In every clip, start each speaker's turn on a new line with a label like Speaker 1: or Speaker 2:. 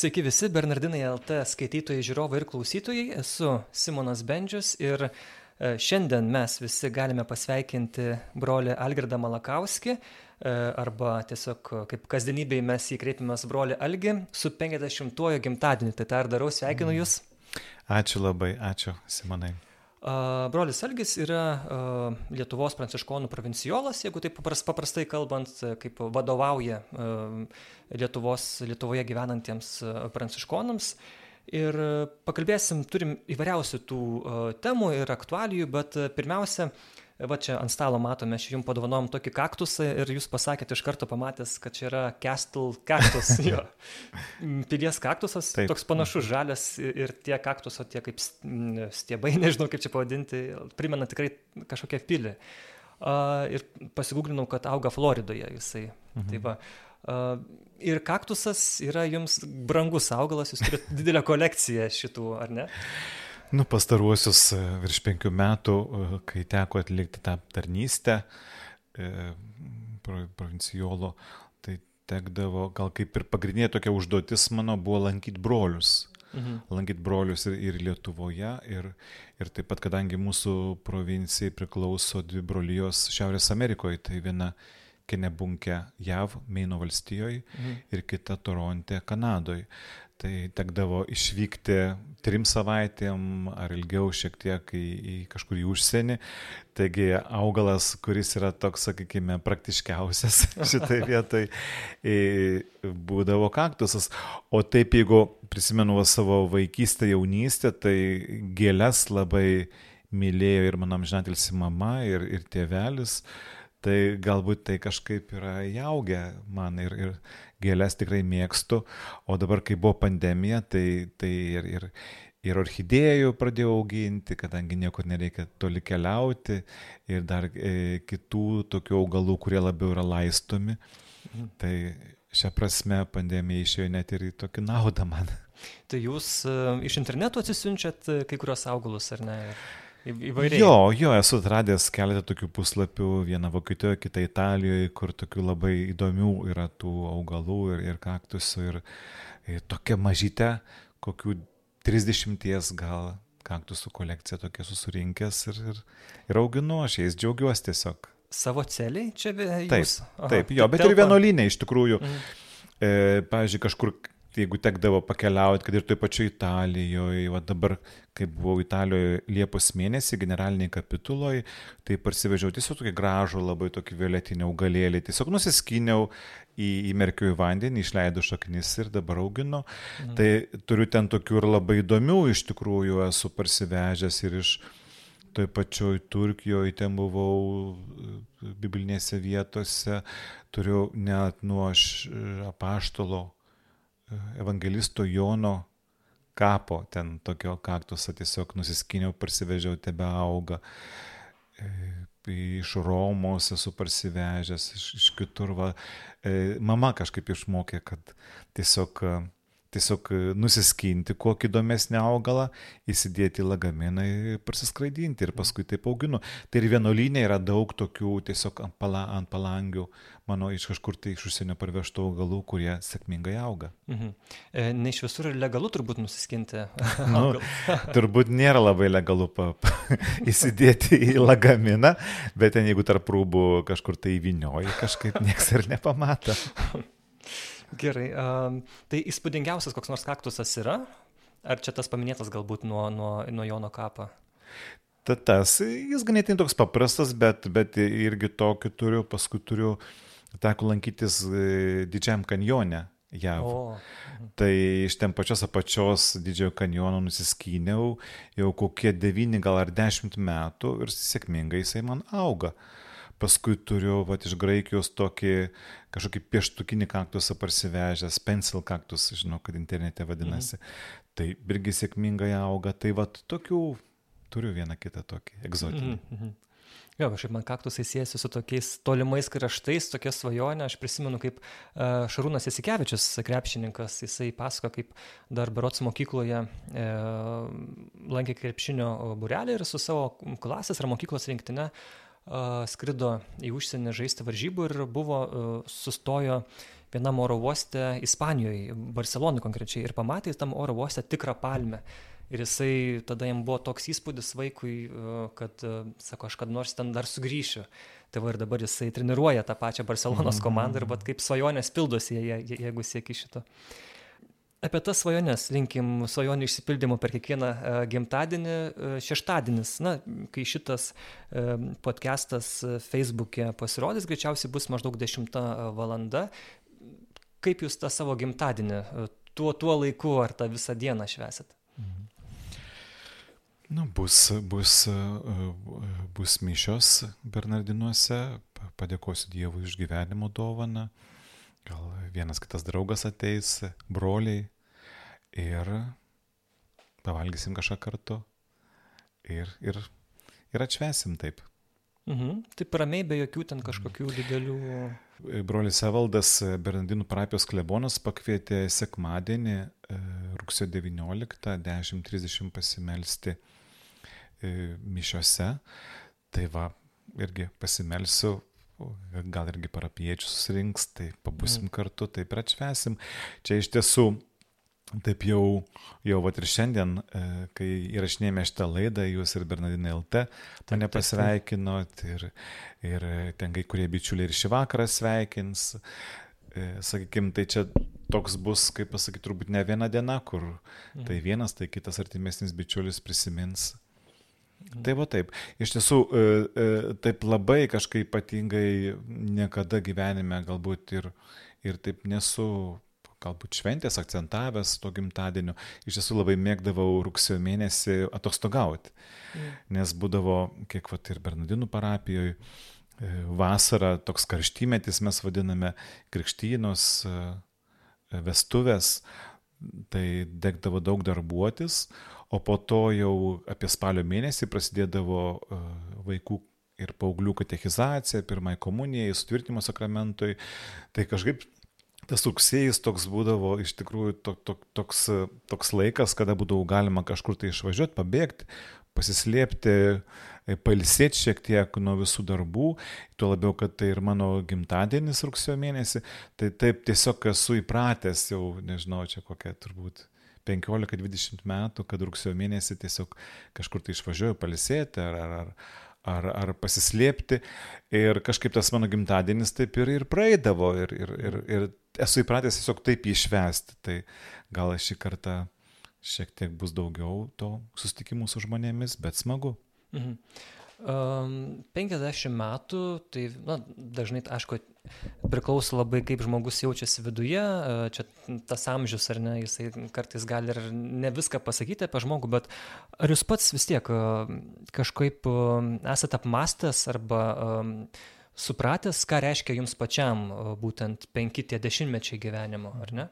Speaker 1: Sveiki visi Bernardinai LT skaitytojai, žiūrovai ir klausytojai. Esu Simonas Bendžius ir e, šiandien mes visi galime pasveikinti brolį Algirdą Malakauskį e, arba tiesiog kaip kasdienybėje mes jį kreipiamės brolį Algi su 50-ojo gimtadieniu. Tai tą ir darau, sveikinu Jūs.
Speaker 2: Ačiū labai, ačiū Simonai.
Speaker 1: Brolis Algis yra Lietuvos pranciškonų provincijolas, jeigu taip paprastai kalbant, kaip vadovauja Lietuvos, Lietuvoje gyvenantiems pranciškonams. Ir pakalbėsim, turim įvairiausių tų temų ir aktualijų, bet pirmiausia, va čia ant stalo matome, aš jums padovanom tokį kaktusą ir jūs pasakėte iš karto pamatęs, kad čia yra Castle kaktus, jo. Pilies kaktusas, Taip. toks panašus žalias ir tie kaktuso, tie kaip stiebai, nežinau kaip čia pavadinti, primena tikrai kažkokią pilį. Uh, ir pasigūglinau, kad auga Floridoje jisai. Mhm. Tai va. Uh, ir kaktusas yra jums brangus augalas, jūs turite didelę kolekciją šitų, ar ne?
Speaker 2: Nu, pastaruosius e, virš penkių metų, e, kai teko atlikti tą tarnystę e, provincijolo, tai tekdavo, gal kaip ir pagrindinė tokia užduotis mano buvo lankyti brolius. Mhm. Lankyti brolius ir, ir Lietuvoje, ir, ir taip pat, kadangi mūsų provincijai priklauso dvi brolijos Šiaurės Amerikoje, tai viena Kenebunke JAV, Meino valstijoje mhm. ir kita Toronte, Kanadoje tai tekdavo išvykti trim savaitėm ar ilgiau šiek tiek į, į kažkur į užsienį. Taigi augalas, kuris yra toks, sakykime, praktiškiausias šitai vietai, būdavo kaktusas. O taip, jeigu prisimenu savo vaikystę, jaunystę, tai gėlės labai mylėjo ir mano amžinatilsi mama, ir, ir tėvelis. Tai galbūt tai kažkaip yra įaugę man ir, ir, gėlės tikrai mėgstu, o dabar, kai buvo pandemija, tai, tai ir, ir, ir orchidėjų pradėjau auginti, kadangi niekur nereikia toli keliauti, ir dar e, kitų tokių augalų, kurie labiau yra laistomi. Mhm. Tai šią prasme pandemija išėjo net ir į tokį naudą man.
Speaker 1: Tai jūs uh, iš interneto atsisiunčiat e, kai kurios augalus, ar ne? Įvairiai.
Speaker 2: Jo, jo, esu atradęs keletą tokių puslapių, vieną Vokietijoje, kitą Italijoje, kur tokių labai įdomių yra tų augalų ir, ir kaktusų ir, ir tokia mažytė, kokių 30 gal kaktusų kolekcija tokia susirinkęs ir, ir, ir auginu, aš jais džiaugiuosi tiesiog.
Speaker 1: Savo celiai čia jūs?
Speaker 2: Taip, Aha, taip jo, bet telpa. ir vienolinė iš tikrųjų. Mhm. E, pavyzdžiui, kažkur jeigu tekdavo pakeliauti, kad ir toj pačioj Italijoje, va dabar, kai buvau Italijoje Liepos mėnesį generaliniai kapituloje, tai parsivežiau tiesiog tokį gražų, labai tokį violetinį augalėlį, tiesiog nusiskyniau į, įmerkiau į vandenį, išleidau šaknis ir dabar auginu. Mhm. Tai turiu ten tokių ir labai įdomių, iš tikrųjų esu parsivežęs ir iš toj pačioj Turkijoje, ten buvau biblinėse vietose, turiu net nuo apaštalo evangelisto Jono kapo, ten tokio kaktuso tiesiog nusiskyniau, parsivežiau, tebe auga. E, iš Romos esu parsivežęs, iš, iš kitur. Va. E, mama kažkaip išmokė, kad tiesiog tiesiog e, nusiskinti kokį įdomesnį augalą, įsidėti į lagaminą ir prasiskraidinti ir paskui taip auginu. Tai ir vienuolynė yra daug tokių tiesiog ant, pala, ant palangių, mano iš kažkur tai iš užsienio parvežtų augalų, kurie sėkmingai auga.
Speaker 1: Mhm. E, ne iš visur legalu turbūt nusiskinti.
Speaker 2: nu, turbūt nėra labai legalu pa, pa, įsidėti į lagaminą, bet ten jeigu tarp rūbų kažkur tai įvinioji, kažkaip niekas ir nepamato.
Speaker 1: Gerai. Um, tai įspūdingiausias koks nors kaktusas yra? Ar čia tas paminėtas galbūt nuo, nuo, nuo Jono kapo?
Speaker 2: Ta, tas, jis ganėtinai toks paprastas, bet, bet irgi tokį turiu, paskui turiu, teko lankytis e, didžiam kanjone. JAV. O. Mhm. Tai iš ten pačios apačios didžiojo kanjono nusiskyniau jau kokie 9 gal ar 10 metų ir sėkmingai jisai man auga. Paskui turiu vat, iš Graikijos tokį kažkokį pieštukinį kaktusą parsivežęs, pencil kaktus, žinau, kad internete vadinasi. Mhm. Tai irgi sėkmingai auga. Tai vat tokių turiu vieną kitą tokį egzotinį. Mhm. mhm.
Speaker 1: Jo, kažkaip man kaktusai siejasi su tokiais tolimais kraštais, tokia svajonė. Aš prisimenu, kaip uh, Šarūnas Jasikevičius, krepšininkas, jisai pasako, kaip dar berots mokykloje e, lankė krepšinio burelį ir su savo klasės ar mokyklos rinktinė skrido į užsienį žaisti varžybų ir buvo, sustojo vienam oro uoste Ispanijoje, Barcelonui konkrečiai, ir pamatė tam oro uoste tikrą palmę. Ir jisai tada jam buvo toks įspūdis vaikui, kad, sako, aš kad nors ten dar sugrįšiu. Tai va ir dabar jisai treniruoja tą pačią Barcelonos mhm. komandą ir va kaip svajonės pildosi, jeigu sieki šito. Apie tas svajonės, linkim svajonių išsipildymo per kiekvieną e, gimtadienį. E, šeštadienis, na, kai šitas e, podcastas Facebook'e pasirodys, greičiausiai bus maždaug 10 valanda. Kaip jūs tą savo gimtadienį tuo, tuo laiku ar tą visą dieną švesit? Mhm.
Speaker 2: Nu, bus, bus, bus mišios Bernardinuose, padėkosiu Dievui už gyvenimo dovaną. Gal vienas kitas draugas ateis, broliai ir pavalgysim kažką kartu ir, ir, ir atšvesim taip.
Speaker 1: Mhm. Taip ramiai, be jokių ten kažkokių didelių.
Speaker 2: Brolis Evaldas Bernardinų parapijos klebonas pakvietė sekmadienį e, rugsėjo 19, 10.30 pasimelsti e, mišiose. Tai va, irgi pasimelsiu, gal irgi parapiečių susirinks, tai pabusim mm. kartu, taip ir atšvesim. Čia iš tiesų, taip jau, jau vat ir šiandien, e, kai įrašinėjome šitą laidą, jūs ir Bernardinai LT mane pasveikinot ir, ir ten kai kurie bičiuliai ir šį vakarą sveikins. E, Sakykime, tai čia toks bus, kaip pasakyti, turbūt ne viena diena, kur mm. tai vienas, tai kitas artimesnis bičiulis prisimins Tai va taip. Iš tiesų, e, e, taip labai kažkaip ypatingai niekada gyvenime galbūt ir, ir taip nesu galbūt šventės akcentavęs to gimtadienio. Iš tiesų labai mėgdavau rugsėjo mėnesį atostogauti. Mm. Nes būdavo, kiek vat ir Bernardinų parapijoje, vasara, toks karštymetis mes vadiname, krikštynos, vestuvės, tai degdavo daug darbuotis, o po to jau apie spalio mėnesį prasidėdavo e, vaikų ir paauglių katechizacija, pirmai komunijai, sutvirtimo sakramentui. Tai kažkaip tas rugsėjais toks būdavo iš tikrųjų to, to, toks, toks laikas, kada būdavo galima kažkur tai išvažiuoti, pabėgti, pasislėpti, e, pailsėti šiek tiek nuo visų darbų, tuo labiau, kad tai ir mano gimtadienis rugsėjo mėnesį, tai taip tiesiog esu įpratęs jau, nežinau, čia kokia turbūt 15-20 metų, kad rugsėjo mėnesį tiesiog kažkur tai išvažiuoju palisėti ar, ar, ar, ar, ar pasislėpti. Ir kažkaip tas mano gimtadienis taip ir, ir praeidavo ir, ir, ir, ir esu įpratęs tiesiog taip išvesti. Tai gal šį kartą šiek tiek bus daugiau to susitikimų su žmonėmis, bet smagu. Mhm.
Speaker 1: Um, 50 metų, tai na, dažnai, aišku, priklauso labai kaip žmogus jaučiasi viduje, čia tas amžius ar ne, jisai kartais gali ir ne viską pasakyti apie žmogų, bet ar jūs pats vis tiek kažkaip esate apmastęs arba um, supratęs, ką reiškia jums pačiam būtent penki tie dešimtmečiai gyvenimo, ar ne?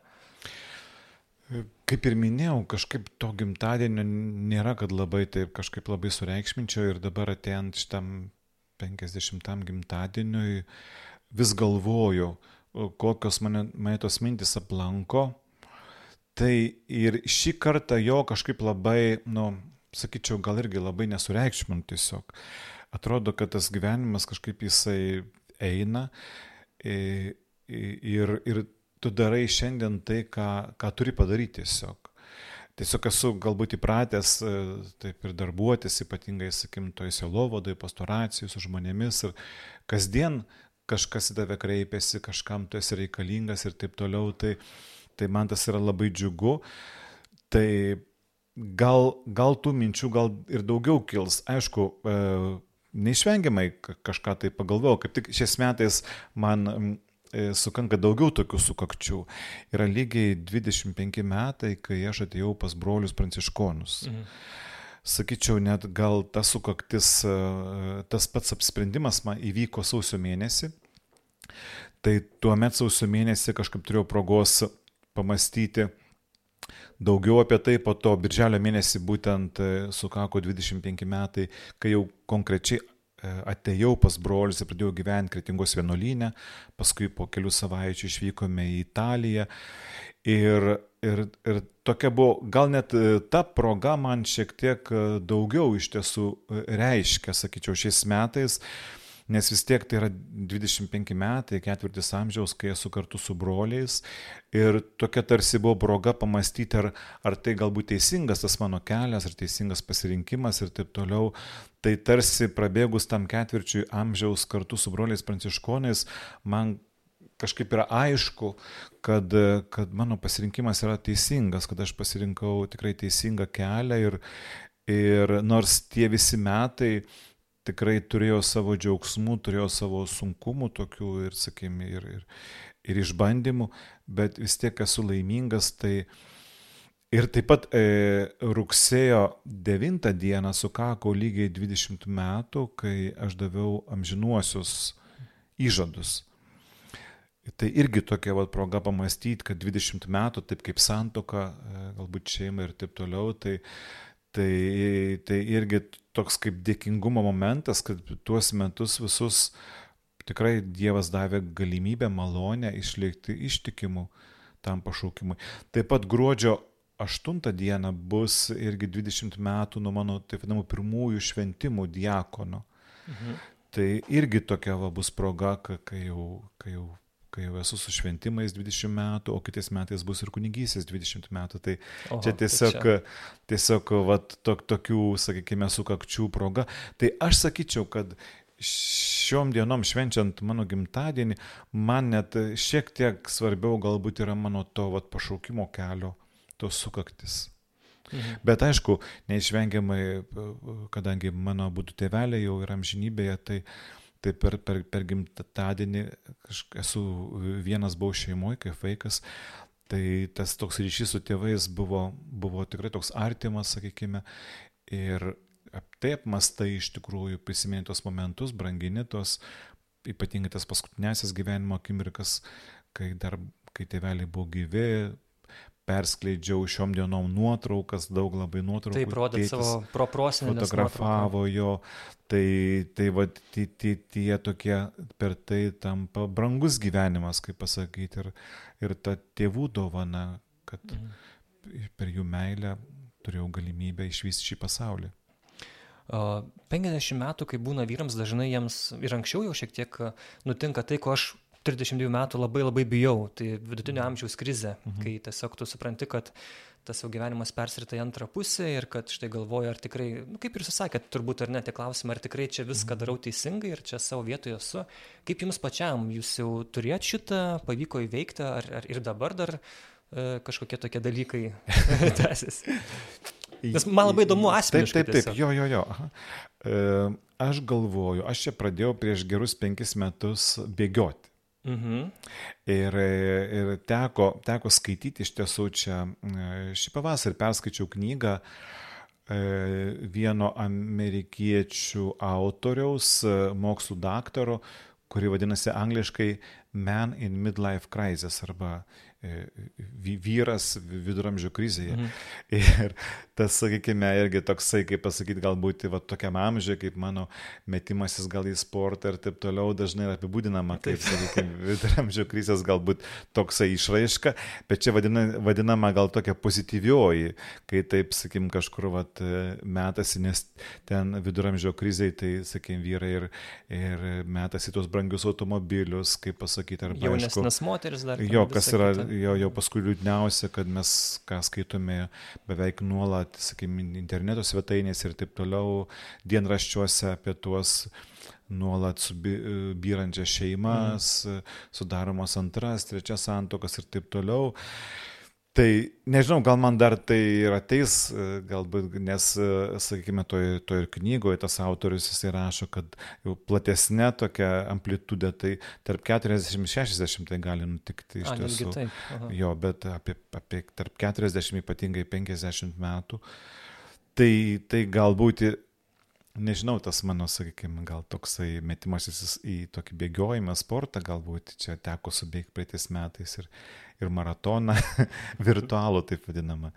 Speaker 2: Kaip ir minėjau, kažkaip to gimtadienio nėra, kad labai taip kažkaip labai sureikšminčiau ir dabar atėjant šitam 50 gimtadieniui vis galvoju, kokios mane, mane tos mintis aplanko. Tai ir šį kartą jo kažkaip labai, nu, sakyčiau, gal irgi labai nesureikšmint tiesiog. Atrodo, kad tas gyvenimas kažkaip jisai eina ir, ir tu darai šiandien tai, ką, ką turi padaryti tiesiog. Tiesiog esu galbūt įpratęs e, taip ir darbuotis, ypatingai, sakim, toje selovadoje, pastoracijų su žmonėmis ir kasdien kažkas į tave kreipiasi, kažkam tu esi reikalingas ir taip toliau, tai, tai man tas yra labai džiugu. Tai gal, gal tų minčių gal ir daugiau kils. Aišku, e, neišvengiamai kažką tai pagalvojau, kaip tik šiais metais man sukanka daugiau tokių sukakčių. Yra lygiai 25 metai, kai aš atėjau pas brolius pranciškonus. Mhm. Sakyčiau, net gal tas sukaktis, e, tas pats apsprendimas man įvyko sausio mėnesį. Tai tuo metu sausio mėnesį kažkaip turėjau progos pamastyti daugiau apie tai, po to birželio mėnesį būtent e, sukako 25 metai, kai jau konkrečiai E, atėjau pas brolius ir pradėjau gyventi Kretingos vienuolynę, paskui po kelių savaičių išvykome į Italiją. Ir, ir, ir tokia buvo, gal net e, ta proga man šiek tiek e, daugiau iš tiesų reiškia, sakyčiau, šiais metais, nes vis tiek tai yra 25 metai, ketvirtis amžiaus, kai esu kartu su broliais ir tokia tarsi buvo proga pamastyti, ar, ar tai galbūt teisingas tas mano kelias, ar teisingas pasirinkimas ir taip toliau. Tai tarsi prabėgus tam ketvirčiui amžiaus kartu su broliais pranciškonais, man kažkaip yra aišku, kad, kad mano pasirinkimas yra teisingas, kad aš pasirinkau tikrai teisingą kelią ir, ir nors tie visi metai tikrai turėjo savo džiaugsmų, turėjo savo sunkumų tokių ir, sakykime, ir, ir, ir išbandymų, bet vis tiek esu laimingas, tai Ir taip pat e, rugsėjo 9 dieną sukako lygiai 20 metų, kai aš daviau amžinuosius įžadus. Tai irgi tokia va, proga pamastyti, kad 20 metų, taip kaip santoka, e, galbūt šeima ir taip toliau, tai, tai, tai irgi toks kaip dėkingumo momentas, kad tuos metus visus tikrai Dievas davė galimybę, malonę išlikti ištikimu tam pašaukimui. Taip pat gruodžio 8 dieną bus irgi 20 metų nuo mano, taip vadinamų, pirmųjų šventimų diakono. Mhm. Tai irgi tokia va, bus proga, kai jau, kai jau kai jau esu su šventimais 20 metų, o kitais metais bus ir kunigysės 20 metų. Tai Oho, čia tiesiog, tai čia. tiesiog vat, tok, tokių, sakykime, sukakčių proga. Tai aš sakyčiau, kad šiom dienom švenčiant mano gimtadienį, man net šiek tiek svarbiau galbūt yra mano to vat, pašaukimo kelio, tos sukaktis. Mhm. Bet aišku, neišvengiamai, kadangi mano būtų tėveliai jau yra amžinybėje, tai Tai per, per, per gimtadienį esu vienas buvau šeimoje, kaip vaikas, tai tas toks ryšys su tėvais buvo, buvo tikrai toks artimas, sakykime, ir taip mastai iš tikrųjų prisimeni tos momentus, brangini tos, ypatingai tas paskutinėsias gyvenimo akimirkas, kai dar, kai tėveliai buvo gyvi, perskleidžiau šiom dienom nuotraukas, daug labai nuotraukų.
Speaker 1: Taip, rodė savo proprosinį.
Speaker 2: Fotografavo jo, tai, tai va, tie, tie, tie tokie per tai tampa brangus gyvenimas, kaip pasakyti, ir, ir ta tėvų dovana, kad mhm. per jų meilę turėjau galimybę išvysti šį pasaulį.
Speaker 1: 50 metų, kai būna vyrams, dažnai jiems ir anksčiau jau šiek tiek nutinka tai, ko aš 32 metų labai labai bijau, tai vidutinio mhm. amžiaus krizė, mhm. kai tiesiog tu supranti, kad tas jau gyvenimas persirita į antrą pusę ir kad štai galvoju, ar tikrai, nu, kaip ir jūs sakėt, turbūt ar ne, tie klausimai, ar tikrai čia viską mhm. darau teisingai ir čia savo vietoje esu. Kaip jums pačiam, jūs jau turėt šitą, pavyko įveikti, ar, ar ir dabar dar e, kažkokie tokie dalykai tęsiasi? Nes man labai įdomu asmeniškai.
Speaker 2: Taip, taip, taip, jo, jo, jo. Aha. E, aš galvoju, aš čia pradėjau prieš gerus penkis metus bėgioti. Mhm. Ir, ir teko, teko skaityti iš tiesų čia šį pavasarį perskaičiau knygą e, vieno amerikiečių autoriaus, e, mokslų daktaro, kuri vadinasi angliškai Man in Midlife Crisis arba E, vyras viduramžių krizėje. Mhm. Ir tas, sakykime, irgi toksai, kaip pasakyti, galbūt va, tokiam amžiui, kaip mano metimasis gal į sportą ir taip toliau dažnai yra apibūdinama, kaip, sakykime, viduramžių krizės galbūt toksai išraiška, bet čia vadina, vadinama gal tokia pozityvioji, kai taip, sakykime, kažkur vat, metasi, nes ten viduramžio krizai, tai, sakykime, vyrai ir, ir metasi tuos brangius automobilius, kaip pasakyti, arba...
Speaker 1: Jaunesnės moteris dar.
Speaker 2: Jo, kas yra kita jo, jo paskui liūdniausia, kad mes, ką skaitome beveik nuolat, sakykime, interneto svetainės ir taip toliau, dienraščiuose apie tuos nuolat subyrančias šeimas, mm. sudaromos antras, trečias santokas ir taip toliau. Tai nežinau, gal man dar tai ir ateis, e, galbūt, nes, e, sakykime, toje to ir knygoje tas autorius jisai rašo, kad jau platesnė tokia amplitudė, tai tarp 40-60 tai gali nutikti iš tiesų. Jo, bet apie, apie tarp 40 ypatingai 50 metų. Tai, tai galbūt nežinau, tas mano, sakykime, gal toksai metimasis į tokį bėgiojimą, sportą, galbūt čia teko subėgti praeitais metais ir, ir maratoną virtualų, taip vadinamą,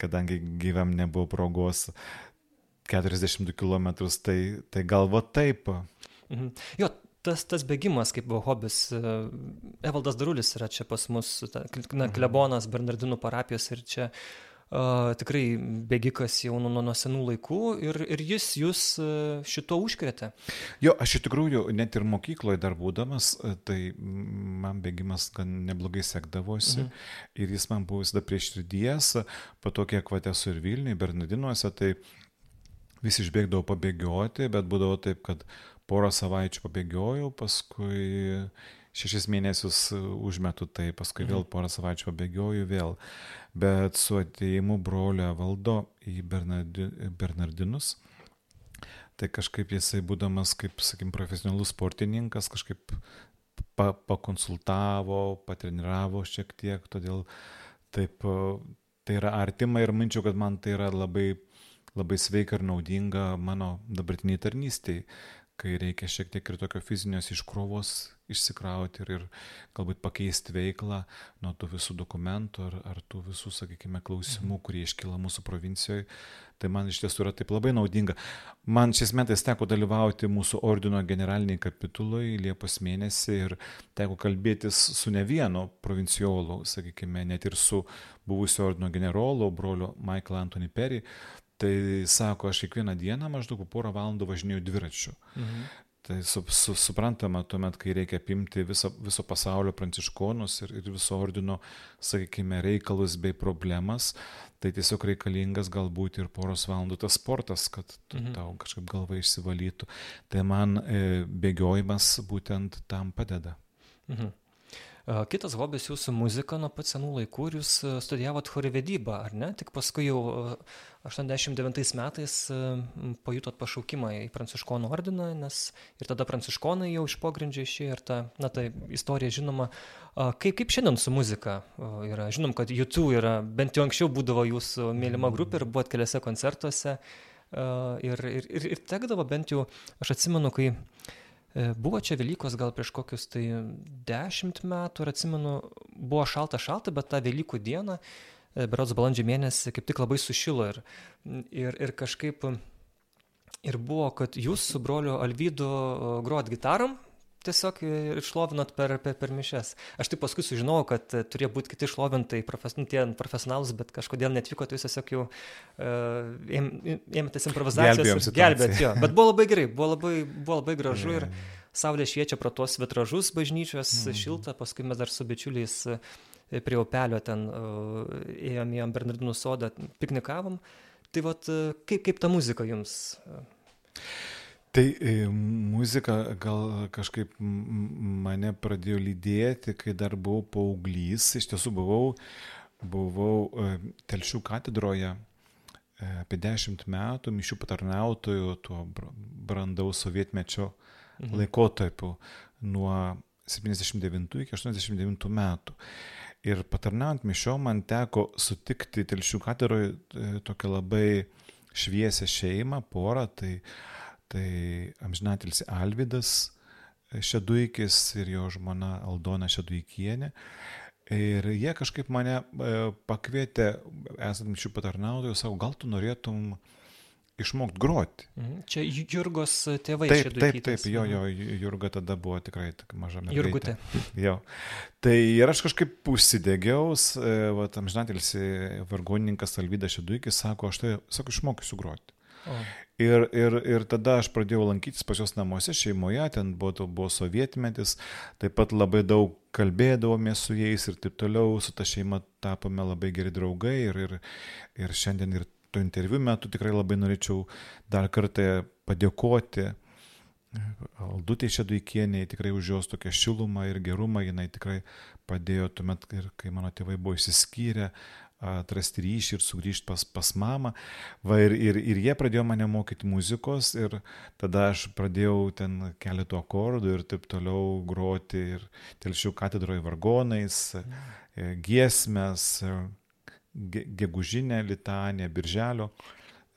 Speaker 2: kadangi gyvam nebuvo progos 42 km, tai, tai galvo taip.
Speaker 1: Mhm. Jo, tas, tas bėgimas kaip buvo hobis. E, Evaldas Darulis yra čia pas mus, na, mhm. klebonas Bernardinų parapijos ir čia tikrai bėgikas jau nuo, nuo senų laikų ir, ir jis jūs šito užkrėtė.
Speaker 2: Jo, aš iš tikrųjų net ir mokykloje dar būdamas, tai man bėgimas gan neblogai sekdavosi mhm. ir jis man buvo visada prieš širdies, po to kiek vat esu ir Vilniui, Bernardinuose, tai vis išbėgdavau pabėgioti, bet būdavo taip, kad porą savaičių pabėgiojau, paskui šešis mėnesius užmetu tai, paskui vėl mhm. porą savaičių pabėgioju vėl. Bet su ateimu brolio valdo į Bernardi, Bernardinus, tai kažkaip jisai būdamas, kaip, sakim, profesionalus sportininkas, kažkaip pa, pakonsultavo, patreniravo šiek tiek, todėl taip, tai yra artima ir minčiau, kad man tai yra labai, labai sveika ir naudinga mano dabartiniai tarnystėje kai reikia šiek tiek ir tokio fizinės iškrovos išsikrauti ir, ir galbūt pakeisti veiklą nuo tų visų dokumentų ar, ar tų visų, sakykime, klausimų, kurie iškyla mūsų provincijoje. Tai man iš tiesų yra taip labai naudinga. Man šiais metais teko dalyvauti mūsų ordino generaliniai kapitulai Liepos mėnesį ir teko kalbėtis su ne vienu provinciolu, sakykime, net ir su buvusio ordino generolu, broliu Michael Anthony Perry. Tai sako, aš kiekvieną dieną maždaug po porą valandų važinėjau dviračiu. Mhm. Tai su, su, suprantama, tuomet, kai reikia apimti viso, viso pasaulio pranciškonus ir, ir viso ordino, sakykime, reikalus bei problemas, tai tiesiog reikalingas galbūt ir poros valandų tas sportas, kad mhm. tau kažkaip galva išsivalytų. Tai man e, bėgiojimas būtent tam padeda. Mhm.
Speaker 1: Kitas hobis jūsų muzika nuo pat senų laikų ir jūs studijavot chorivedybą, ar ne? Tik paskui jau 89 metais pajutot pašaukimą į pranciškonų ordiną, nes ir tada pranciškonai jau iš pogrindžio išėjo ir ta, na, ta istorija žinoma. Kaip, kaip šiandien su muzika yra? Žinom, kad YouTube yra, bent jau anksčiau būdavo jūsų mėlyma grupė ir buvot keliose koncertuose. Ir, ir, ir, ir tekdavo bent jau, aš atsimenu, kai E, buvo čia Velykos gal prieš kokius tai dešimt metų ir atsimenu, buvo šalta šalta, bet tą Velykų dieną, e, berods balandžio mėnesį, kaip tik labai sušilo ir, ir, ir kažkaip ir buvo, kad jūs su broliu Alvydu grot gitaram, tiesiog išlovinot per, per, per mišes. Aš tik paskui sužinojau, kad e, turėjo būti kiti išlovintai profes, nu, tie profesionalus, bet kažkodėl netvykot, jūs tiesiog jau uh, ėmėtės improvizacijos. Gelbėt, jo. Bet buvo labai gerai, buvo labai, buvo labai gražu yeah. ir saulė šviečia pro tuos vitražus bažnyčios, mm. šilta, paskui mes dar su bičiuliais e, prie upelio ten uh, ėjom į Bernardinų sodą, piknikavom. Tai vad, kaip, kaip ta muzika jums?
Speaker 2: Tai e, muzika gal kažkaip mane pradėjo lydėti, kai dar buvau paauglys. Iš tiesų buvau, buvau e, Telšių katedroje e, apie dešimt metų, mišių patarnautojų, tuo brandaus sovietmečio mhm. laikotarpiu nuo 79 iki 89 metų. Ir patarnaujant mišio man teko sutikti Telšių katedroje tokią labai šviesią šeimą, porą. Tai Tai amžinatilsi Alvidas Šeduikis ir jo žmona Aldona Šeduikienė. Ir jie kažkaip mane e, pakvietė, esant šių patarnautojų, savo, gal tu norėtum išmokti groti.
Speaker 1: Mhm. Čia Jurgos tėvai.
Speaker 2: Taip, taip, taip, jo, jo, Jurga tada buvo tikrai maža mergaitė.
Speaker 1: Jurgutė.
Speaker 2: Jo. Tai ir aš kažkaip užsidegiau, e, va, amžinatilsi vargonininkas Alvydas Šeduikis sako, aš tai, sako, išmokysiu groti. O. Ir, ir, ir tada aš pradėjau lankytis pas jos namuose, šeimoje, ten buvo, buvo sovietmetis, taip pat labai daug kalbėdavome su jais ir taip toliau, su ta šeima tapome labai geri draugai ir, ir, ir šiandien ir to interviu metu tikrai labai norėčiau dar kartą padėkoti Aldutė Šeduikieniai tikrai už jos tokią šilumą ir gerumą, jinai tikrai padėjo tuomet, kai mano tėvai buvo išsiskyrę, atrasti ryšį ir sugrįžti pas, pas mamą. Va, ir, ir, ir jie pradėjo mane mokyti muzikos ir tada aš pradėjau ten keletų akordų ir taip toliau groti ir telšių katedroje vargonais, mm. giesmės, ge, gegužinę litaniją, birželio,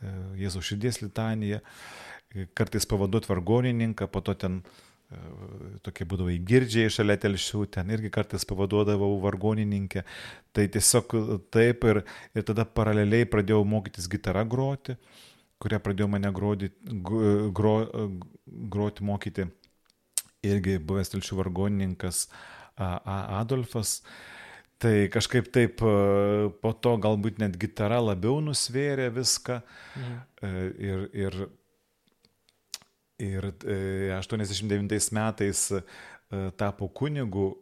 Speaker 2: e, Jėzaus širdies litaniją, kartais pavaduoti vargonininką, po to ten uh, tokie būdavo įgirdžiai šalia telšių, ten irgi kartais pavaduodavau vargonininkę. Tai tiesiog taip ir, ir tada paraleliai pradėjau mokytis gitarą groti, kurią pradėjo mane groti, gro, groti mokyti irgi buvęs telšių vargonininkas Adolfas. Tai kažkaip taip po to galbūt net gitara labiau nusvėrė viską. Mhm. Ir, ir, ir 89 metais tapo kunigu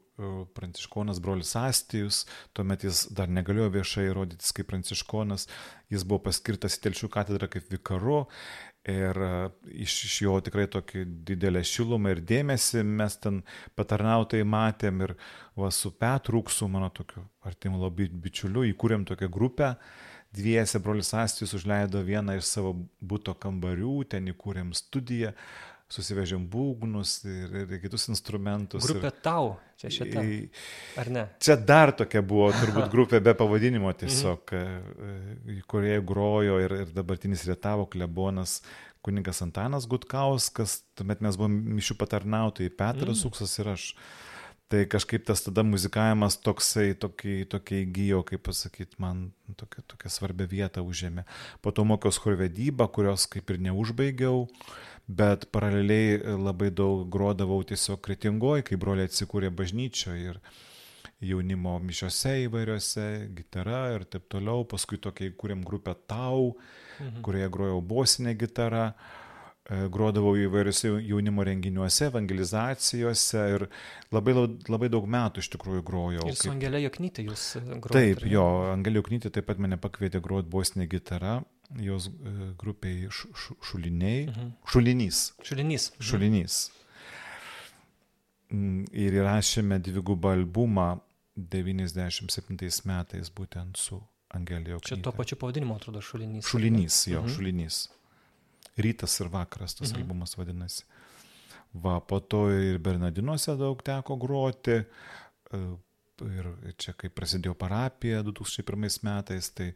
Speaker 2: pranciškonas brolis Astijus, tuomet jis dar negalėjo viešai rodytis kaip pranciškonas, jis buvo paskirtas į Telšių katedrą kaip vikaru. Ir iš, iš jo tikrai tokį didelę šilumą ir dėmesį mes ten patarnautai matėm. Ir va su Petruksu, mano tokiu artimu labai bičiuliu, įkūrėm tokią grupę. Dviese brolis Astijus užleido vieną iš savo būto kambarių, ten įkūrėm studiją, susivežėm būgnus ir, ir kitus instrumentus.
Speaker 1: Grupė
Speaker 2: ir,
Speaker 1: tau, čia šitą. Ar ne?
Speaker 2: Čia dar tokia buvo turbūt grupė be pavadinimo tiesiog, mhm. kurie grojo ir, ir dabartinis Rietavo klebonas kuningas Antanas Gutkauskas, tuomet mes buvome mišių patarnautojai, Petras mm. Uksas ir aš. Tai kažkaip tas tada muzikavimas toksai, tokia, tokia įgyjo, kaip pasakyti, man tokia, tokia svarbia vieta užėmė. Po to mokiaus chorvedybą, kurios kaip ir neužbaigiau. Bet paraleliai labai daug grodavau tiesiog kretingoje, kai broliai atsikūrė bažnyčioje ir jaunimo mišiose įvairiose, gitara ir taip toliau. Paskui tokia įkūrėm grupę Tau, mhm. kurioje grojau bosinę gitarą e, grodavau įvairiuose jaunimo renginiuose, evangelizacijose ir labai, labai daug metų iš tikrųjų grojau.
Speaker 1: Ir su kaip... Angelė Joknytė jūs grojate?
Speaker 2: Taip, jo, Angelė Joknytė taip pat mane pakvietė groti bosinę gitarą jos e, grupiai šuliniai. Mhm. Šulinys.
Speaker 1: Šulinys.
Speaker 2: Mhm. Šulinys. Mm, ir įrašėme dvigubą albumą 97 metais būtent su Angelija.
Speaker 1: Čia tuo pačiu pavadinimu atrodo šulinys.
Speaker 2: Šulinys, jo, mhm. šulinys. Rytas ir vakaras tas mhm. albumas vadinasi. Va, po to ir Bernardinuose daug teko groti. E, ir čia, kai prasidėjo parapija 2001 metais, tai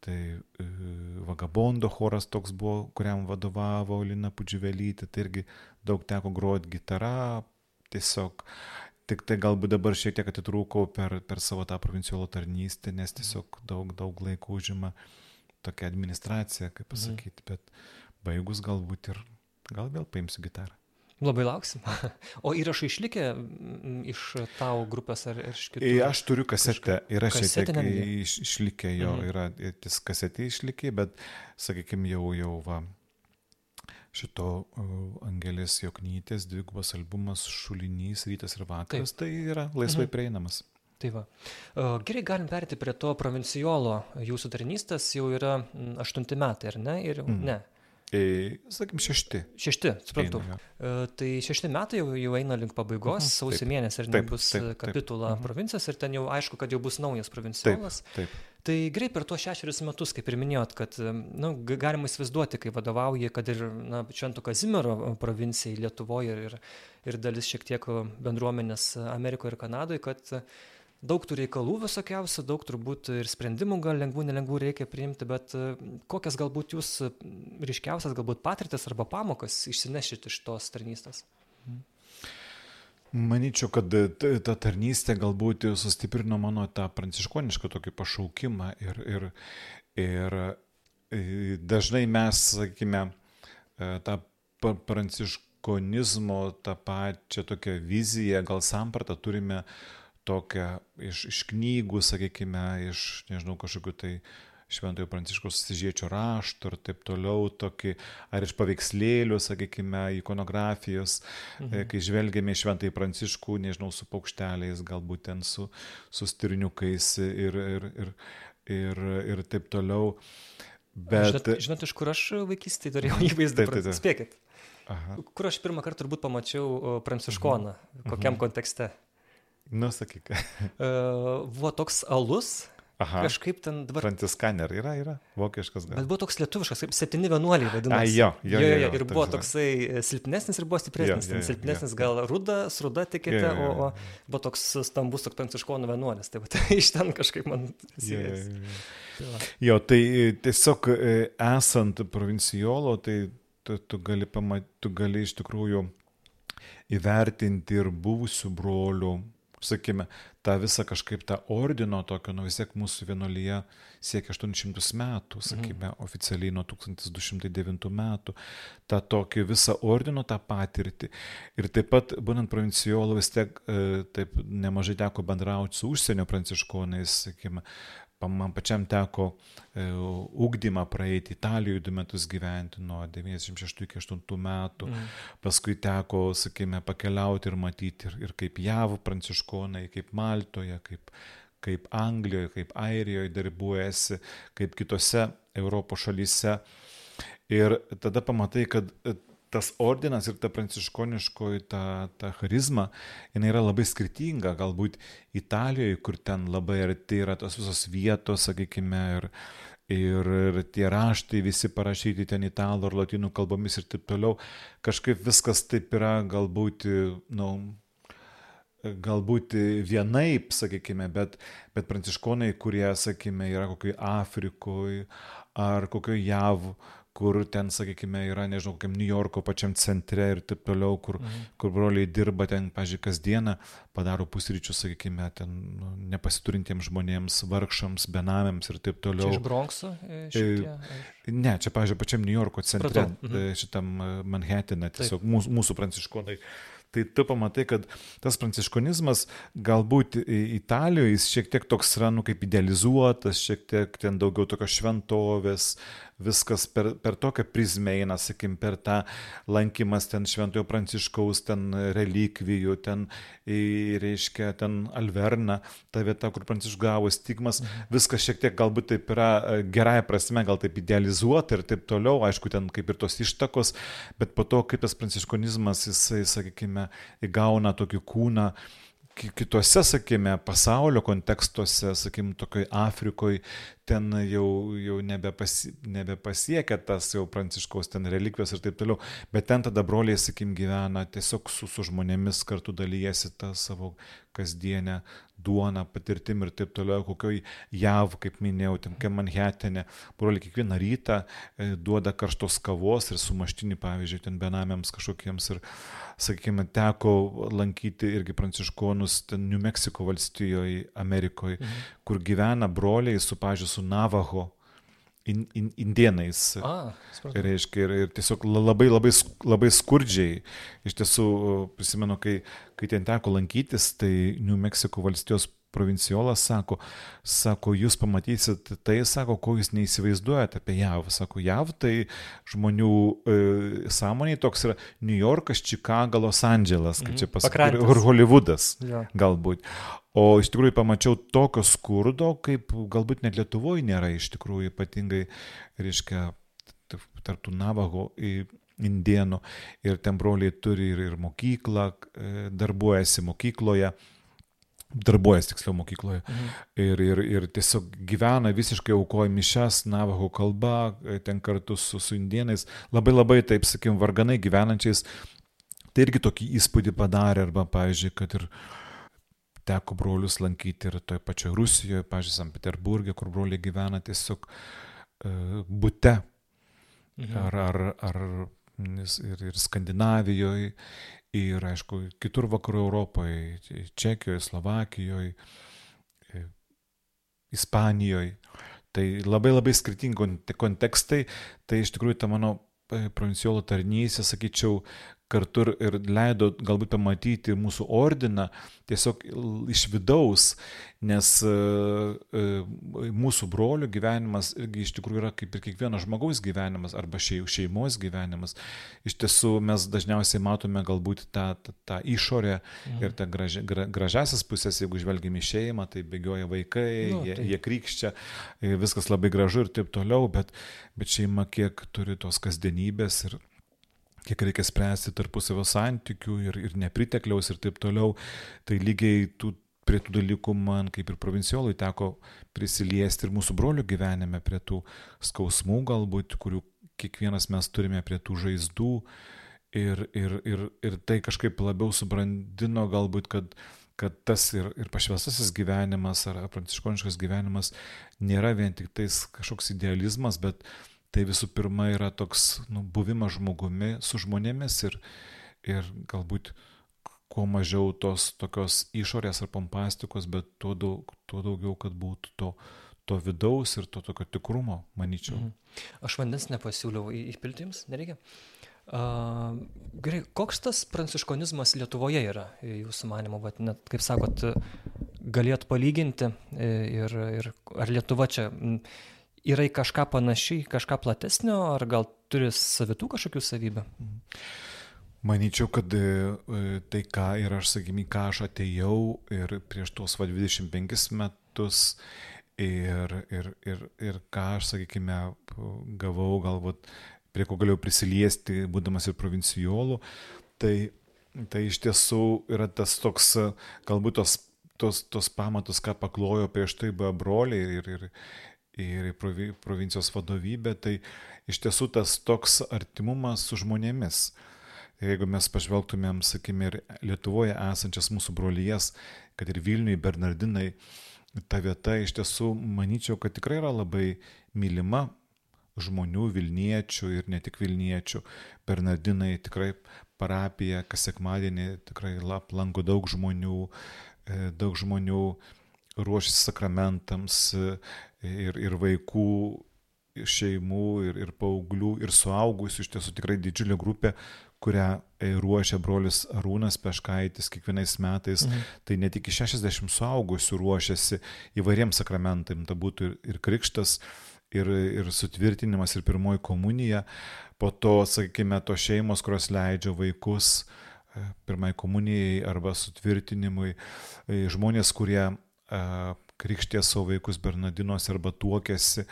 Speaker 2: Tai e, Vagabondo choras toks buvo, kuriam vadovavo Lina Pudžiuvelytė, tai irgi daug teko groti gitarą, tiesiog tik tai galbūt dabar šiek tiek atitrūkau per, per savo tą provinciolo tarnystę, nes tiesiog daug, daug laiko užima tokia administracija, kaip pasakyti, bet baigus galbūt ir gal vėl paimsiu gitarą.
Speaker 1: Labai lauksim. O įrašai išlikę iš tavo grupės ar iš kitų?
Speaker 2: Aš turiu kasetę, yra šiek tiek iš, išlikę jo, mhm. yra tis kasetė išlikę, bet, sakykime, jau, jau va, šito Angelės Joknytės dvigubas albumas Šulinys, Rytas ir Vakaras, Taip. tai yra laisvai mhm. prieinamas.
Speaker 1: Tai va. Gerai, galim perėti prie to provincijolo. Jūsų tarnystės jau yra aštunti metai, ar ne? Ir, mm. Ne.
Speaker 2: Sakykim, šešti.
Speaker 1: Šešti, suprantu. Eina, ja. tai šešti metai jau, jau eina link pabaigos, mhm, sausio mėnesį ir taip, taip, kapitula taip. provincijos ir ten jau aišku, kad jau bus naujas provincijolas. Taip, taip. Tai greit per tuos šešerius metus, kaip ir minėjot, kad nu, galima įsivaizduoti, kai vadovauji, kad ir na, Švento Kazimiero provincijai Lietuvoje ir, ir dalis šiek tiek bendruomenės Amerikoje ir Kanadoje, kad uh, daug tų reikalų visokiausių, daug turbūt ir sprendimų gal lengvų, nelengvų reikia priimti, bet e, kokias galbūt jūs ryškiausias galbūt patirtis arba pamokas išsinešit iš tos tarnystės?
Speaker 2: Manyčiau, kad ta tarnystė galbūt sustiprino mano tą pranciškonišką tokį pašaukimą ir, ir, ir e, dažnai mes, sakykime, e, tą pranciškonizmo, tą pačią tokią viziją, gal sampratą turime uh, tokią iš, iš knygų, sakykime, iš, nežinau, kažkokiu tai Šventojo Pranciškos Sižiečio rašto ir taip toliau, tokį, ar iš paveikslėlių, sakykime, ikonografijos, e, mhm. kai žvelgiame į Šventąjį Pranciškų, nežinau, su paukšteliais, galbūt ten su, su stirniukais ir, ir, ir, ir, ir taip toliau.
Speaker 1: Bet... Žinot, žinot, iš kur aš vaikystėje turėjau įvaizdį? Taip, taip, taip. Spėkit. Aha. Kur aš pirmą kartą turbūt pamačiau pranciškoną, mhm. kokiam mhm. kontekste?
Speaker 2: Nu, sakyk.
Speaker 1: uh, buvo toks alus. Aha. Kažkaip ten
Speaker 2: dabar. Franciskaner yra, yra, vokiškas gal.
Speaker 1: Bet buvo toks lietuviškas, kaip septyni vienuoliai vadinasi.
Speaker 2: A, jo, jo, jo, jo, jo.
Speaker 1: Ir buvo toksai e, silpnesnis ir buvo stipresnis. Jo, jo, jo, silpnesnis jo, gal ruda, ruda tikite. O, o buvo toks stambus, toks pranciškonų vienuolis. Tai tai iš ten kažkaip man
Speaker 2: siejas. Jo, jo, jo, tai e, tiesiog esant provincijolo, tai tu, tu, gali pamat, tu gali iš tikrųjų įvertinti ir buvusių brolių sakykime, tą visą kažkaip tą ordino tokio, nu vis tiek mūsų vienolyje siekia 800 metų, sakykime, mhm. oficialiai nuo 1209 metų, tą tokį visą ordino tą patirtį. Ir taip pat, būnant provincijolu, vis tiek e, taip nemažai teko bendrauti su užsienio pranciškonais, sakykime, man pačiam teko e, ugdymą praeiti Italijoje du metus gyventi nuo 96 iki 8 metų, mm. paskui teko, sakykime, pakeliauti ir matyti ir, ir kaip JAV pranciškonai, kaip Maltoje, kaip, kaip Anglijoje, kaip Airijoje darbuojasi, kaip kitose Europos šalyse. Ir tada pamatai, kad tas ordinas ir ta pranciškoniškoji ta, ta charizma, jinai yra labai skirtinga, galbūt Italijoje, kur ten labai arti yra tos visos vietos, sakykime, ir, ir, ir tie raštai visi parašyti ten italų ar latinų kalbomis ir taip toliau, kažkaip viskas taip yra galbūt, na, nu, galbūt vienaip, sakykime, bet, bet pranciškonai, kurie, sakykime, yra kokioj Afrikoje ar kokioj JAV, kur ten, sakykime, yra, nežinau, kokiam New Yorko pačiam centre ir taip toliau, kur, mhm. kur broliai dirba ten, pažiūrėjau, kasdieną, padaro pusryčius, sakykime, ten nu, nepasiturintiems žmonėms, vargšams, benamiams ir taip toliau.
Speaker 1: Čia iš Bronxo?
Speaker 2: E, šitie, ne, čia, pažiūrėjau, pačiam New Yorko centre, mhm. E, šitam e, Manhattan'e, tiesiog taip. mūsų, mūsų pranciškonai tai tu pamatai, kad tas pranciškonizmas galbūt Italijoje jis šiek tiek toks yra, nu, kaip idealizuotas, šiek tiek ten daugiau tokios šventovės, viskas per, per tokią prizmę eina, sakim, per tą lankymas ten Šventojo Pranciškaus, ten relikvijų, ten, reiškia, ten Alverna, ta vieta, kur Pranciškus gavo stigmas, mhm. viskas šiek tiek galbūt taip yra e, gerąją prasme, gal taip idealizuota ir taip toliau, aišku, ten kaip ir tos ištakos, bet po to, kaip tas pranciškonizmas, jisai, sakykime, įgauna tokį kūną, kitose, sakykime, pasaulio kontekstuose, sakykime, tokioj Afrikoje, ten jau, jau nebepasi, nebepasiekia tas jau pranciškaus ten relikvijos ir taip toliau, bet ten tada broliai, sakykim, gyvena tiesiog su, su žmonėmis kartu dalyjasi tą savo kasdienę duoną, patirtim ir taip toliau, kokioj JAV, kaip minėjau, ten kaip Manhattanė, broliai kiekvieną rytą e, duoda karštos kavos ir sumaštinį, pavyzdžiui, ten benamiams kažkokiems ir, sakykime, teko lankyti irgi pranciškonus ten New Mexico valstijoje, Amerikoje, mhm. kur gyvena broliai su, pažiūrėjau, su Navaho in, in, indienais. A, reiškia, ir, ir tiesiog labai, labai, labai skurdžiai. Iš tiesų, prisimenu, kai, kai ten teko lankytis, tai New Mexico valstijos provinciolas sako, sako, jūs pamatysit tai, sako, ko jūs neįsivaizduojate apie JAV. Sako, JAV tai žmonių e, sąmoniai toks yra New Yorkas, Čikaga, Los Andželas, kaip mhm. čia pasakyti, ir Hollywoodas ja. galbūt. O iš tikrųjų pamačiau tokio skurdo, kaip galbūt net Lietuvoje nėra iš tikrųjų ypatingai, reiškia, tarptų Navaho indienų ir ten broliai turi ir, ir mokyklą, e, darbuojasi mokykloje darbuojas tiksliau mokykloje. Mhm. Ir, ir, ir tiesiog gyvena visiškai aukoja mišes, navaho kalba, ten kartu su, su indienais, labai labai, taip sakim, varganai gyvenančiais. Tai irgi tokį įspūdį padarė, arba, pavyzdžiui, kad ir teko brolius lankyti ir toje pačioje Rusijoje, pavyzdžiui, St. Peterburgė, kur broliai gyvena tiesiog uh, bute. Mhm. Ar, ar, ar ir, ir Skandinavijoje, ir, aišku, kitur vakarų Europoje, Čekijoje, Slovakijoje, Ispanijoje. Tai labai labai skirtingi kontekstai, tai iš tikrųjų ta mano e, provinciolo tarnystė, sakyčiau, kartu ir leido galbūt pamatyti mūsų ordiną tiesiog iš vidaus, nes e, e, mūsų brolių gyvenimas irgi iš tikrųjų yra kaip ir kiekvieno žmogaus gyvenimas arba šeimos gyvenimas. Iš tiesų mes dažniausiai matome galbūt tą, tą, tą išorę mhm. ir tą graži, gra, gražiasias pusės, jeigu žvelgime į šeimą, tai bėgioja vaikai, nu, jie, tai. jie krikščia, e, viskas labai gražu ir taip toliau, bet, bet šeima kiek turi tos kasdienybės ir kiek reikia spręsti tarpusavio santykių ir, ir nepritekliaus ir taip toliau. Tai lygiai tų, prie tų dalykų man kaip ir provinciolui teko prisiliesti ir mūsų brolių gyvenime prie tų skausmų galbūt, kurių kiekvienas mes turime prie tų žaizdų. Ir, ir, ir, ir tai kažkaip labiau subrandino galbūt, kad, kad tas ir, ir pašvestasis gyvenimas ar pranciškoniškas gyvenimas nėra vien tik tais kažkoks idealizmas, bet tai visų pirma yra toks nu, buvimas žmogumi su žmonėmis ir, ir galbūt kuo mažiau tos tokios išorės ar pompastikos, bet tuo, daug, tuo daugiau, kad būtų to, to vidaus ir to tokio tikrumo, manyčiau. Mhm.
Speaker 1: Aš vandens nepasiūliau įpilti jums, nereikia. Uh, gerai, koks tas pranciškonizmas Lietuvoje yra, jūsų manimo, bet net, kaip sakot, galėt palyginti e, ir, ir ar Lietuva čia yra į kažką panašiai, kažką platesnio, ar gal turi savitų kažkokių savybių?
Speaker 2: Manyčiau, kad e, tai ką ir aš, sakykime, ką aš atėjau ir prieš tuos va 25 metus ir, ir, ir, ir ką aš, sakykime, gavau galbūt prie ko galėjau prisiliesti, būdamas ir provincijolų, tai, tai iš tiesų yra tas toks, galbūt tos, tos, tos pamatus, ką paklojo prieš tai buvo broliai ir, ir, ir provincijos vadovybė, tai iš tiesų tas toks artimumas su žmonėmis. Jeigu mes pažvelgtumėm, sakykime, ir Lietuvoje esančias mūsų brolyjas, kad ir Vilniui, Bernardinai, ta vieta iš tiesų, manyčiau, kad tikrai yra labai mylima žmonių, Vilniečių ir ne tik Vilniečių. Bernardinai tikrai parapija, kas sekmadienį tikrai aplanko daug žmonių, e, daug žmonių ruošiasi sakramentams e, ir, ir vaikų, šeimų, ir, ir paauglių, ir suaugusių, iš tiesų tikrai didžiulė grupė, kurią e, ruošia brolis Arūnas Peškaitis kiekvienais metais, mhm. tai ne tik 60 suaugusių ruošiasi įvairiems sakramentams, tai būtų ir, ir krikštas, ir, ir sutvirtinimas, ir pirmoji komunija. Po to, sakykime, tos šeimos, kurios leidžia vaikus e, pirmai komunijai arba sutvirtinimui, žmonės, kurie krikštė savo vaikus Bernardinos arba tuokėsi,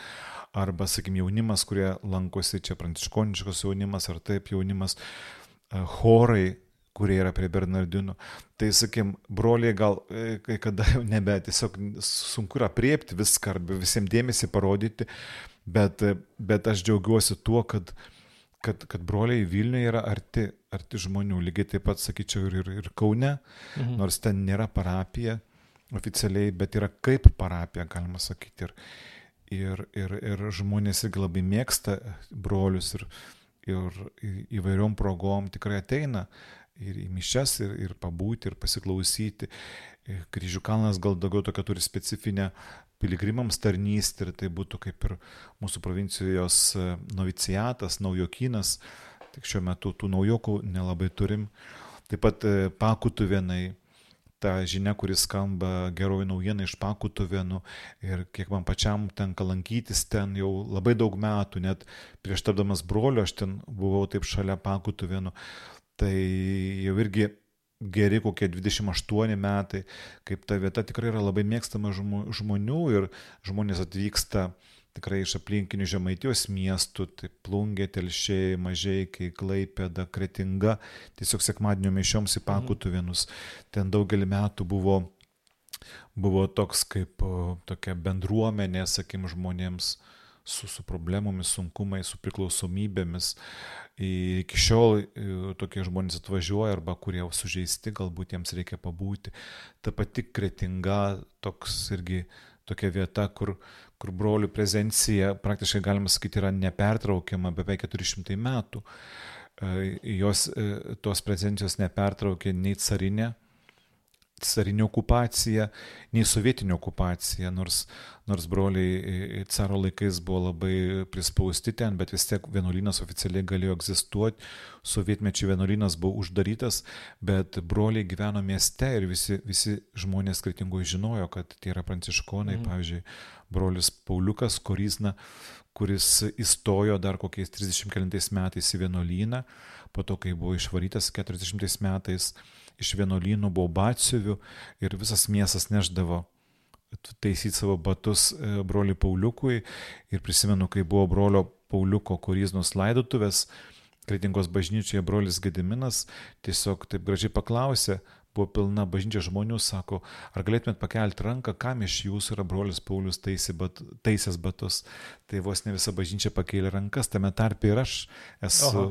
Speaker 2: arba, sakykime, jaunimas, kurie lankosi čia pranciškoniškos jaunimas ar taip jaunimas, chorai, kurie yra prie Bernardinų. Tai, sakim, broliai gal e, kai kada jau nebe, tiesiog sunku yra priepti viską arba visiems dėmesį parodyti, bet, bet aš džiaugiuosi tuo, kad, kad, kad broliai Vilniuje yra arti, arti žmonių, lygiai taip pat, sakyčiau, ir, ir, ir Kaune, mhm. nors ten nėra parapija oficialiai, bet yra kaip parapija, galima sakyti. Ir, ir, ir, ir žmonės irgi labai mėgsta brolius ir, ir įvairiom progom tikrai ateina ir į mišes, ir, ir pabūti, ir pasiklausyti. Kryžių kalnas gal daugiau tokia turi specifinę piligrimams tarnystę ir tai būtų kaip ir mūsų provincijos e, noviciatas, naujokynas. Tik šiuo metu tų naujokų nelabai turim. Taip pat e, pakutų vienai ta žinia, kuris skamba geroji naujiena iš pakutuvenų ir kiek man pačiam tenka lankytis ten jau labai daug metų, net prieš tapdamas broliu aš ten buvau taip šalia pakutuvenų, tai jau irgi geri kokie 28 metai, kaip ta vieta tikrai yra labai mėgstama žmonių ir žmonės atvyksta tikrai iš aplinkinių žemaitijos miestų, tai plungė, telšiai, mažiai, kai klaipėda, kretinga, tiesiog sekmadienio mišioms į pakutų vienus. Ten daugelį metų buvo, buvo toks kaip tokia bendruomenė, sakim, žmonėms su, su problemomis, sunkumais, su priklausomybėmis. Iki šiol tokie žmonės atvažiuoja arba kurie sužeisti, galbūt jiems reikia pabūti. Ta pati kretinga, toks irgi tokia vieta, kur, kur brolių prezencija praktiškai galima sakyti yra nepertraukiama beveik 400 metų. E, jos, e, tos prezencijos nepertraukė nei carinė carinė okupacija, nei sovietinė okupacija, nors, nors broliai caro laikais buvo labai prispausti ten, bet vis tiek vienuolynas oficialiai galėjo egzistuoti, sovietmečių vienuolynas buvo uždarytas, bet broliai gyveno mieste ir visi, visi žmonės skirtingoje žinojo, kad tai yra pranciškonai, mm. pavyzdžiui, brolius Pauliukas Korizna, kuris įstojo dar kokiais 30 metais į vienuolyną, po to, kai buvo išvarytas 40 metais, iš vienuolynų buvo batsiuvių ir visas miestas neždavo. Taisyti savo batus e, broliui Pauliukui. Ir prisimenu, kai buvo brolio Pauliuko koriznos laidotuvės, Kretingos bažnyčioje brolis Gediminas tiesiog taip gražiai paklausė, buvo pilna bažnyčia žmonių, sako, ar galėtumėt pakelti ranką, kam iš jūsų yra brolis Paulius bat, taisęs batus. Tai vos ne visa bažnyčia pakėlė rankas, tame tarpe ir aš esu Oho.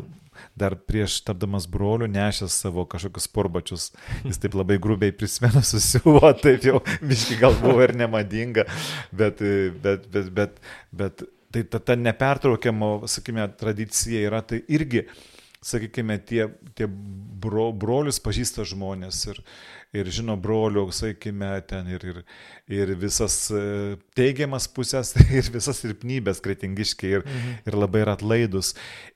Speaker 2: dar prieš tapdamas broliu nešęs savo kažkokius porbačius. Jis taip labai grubiai prisimena susiuvo, taip jau miški gal buvo ir nemadinga, bet, bet, bet, bet, bet tai ta, ta nepertraukiamo, sakykime, tradicija yra tai irgi sakykime, tie, tie bro, brolius pažįsta žmonės ir, ir žino brolių, sakykime, ten ir, ir, ir visas e, teigiamas pusės, ir visas silpnybės kretingiškiai ir, mhm. ir labai yra atlaidus.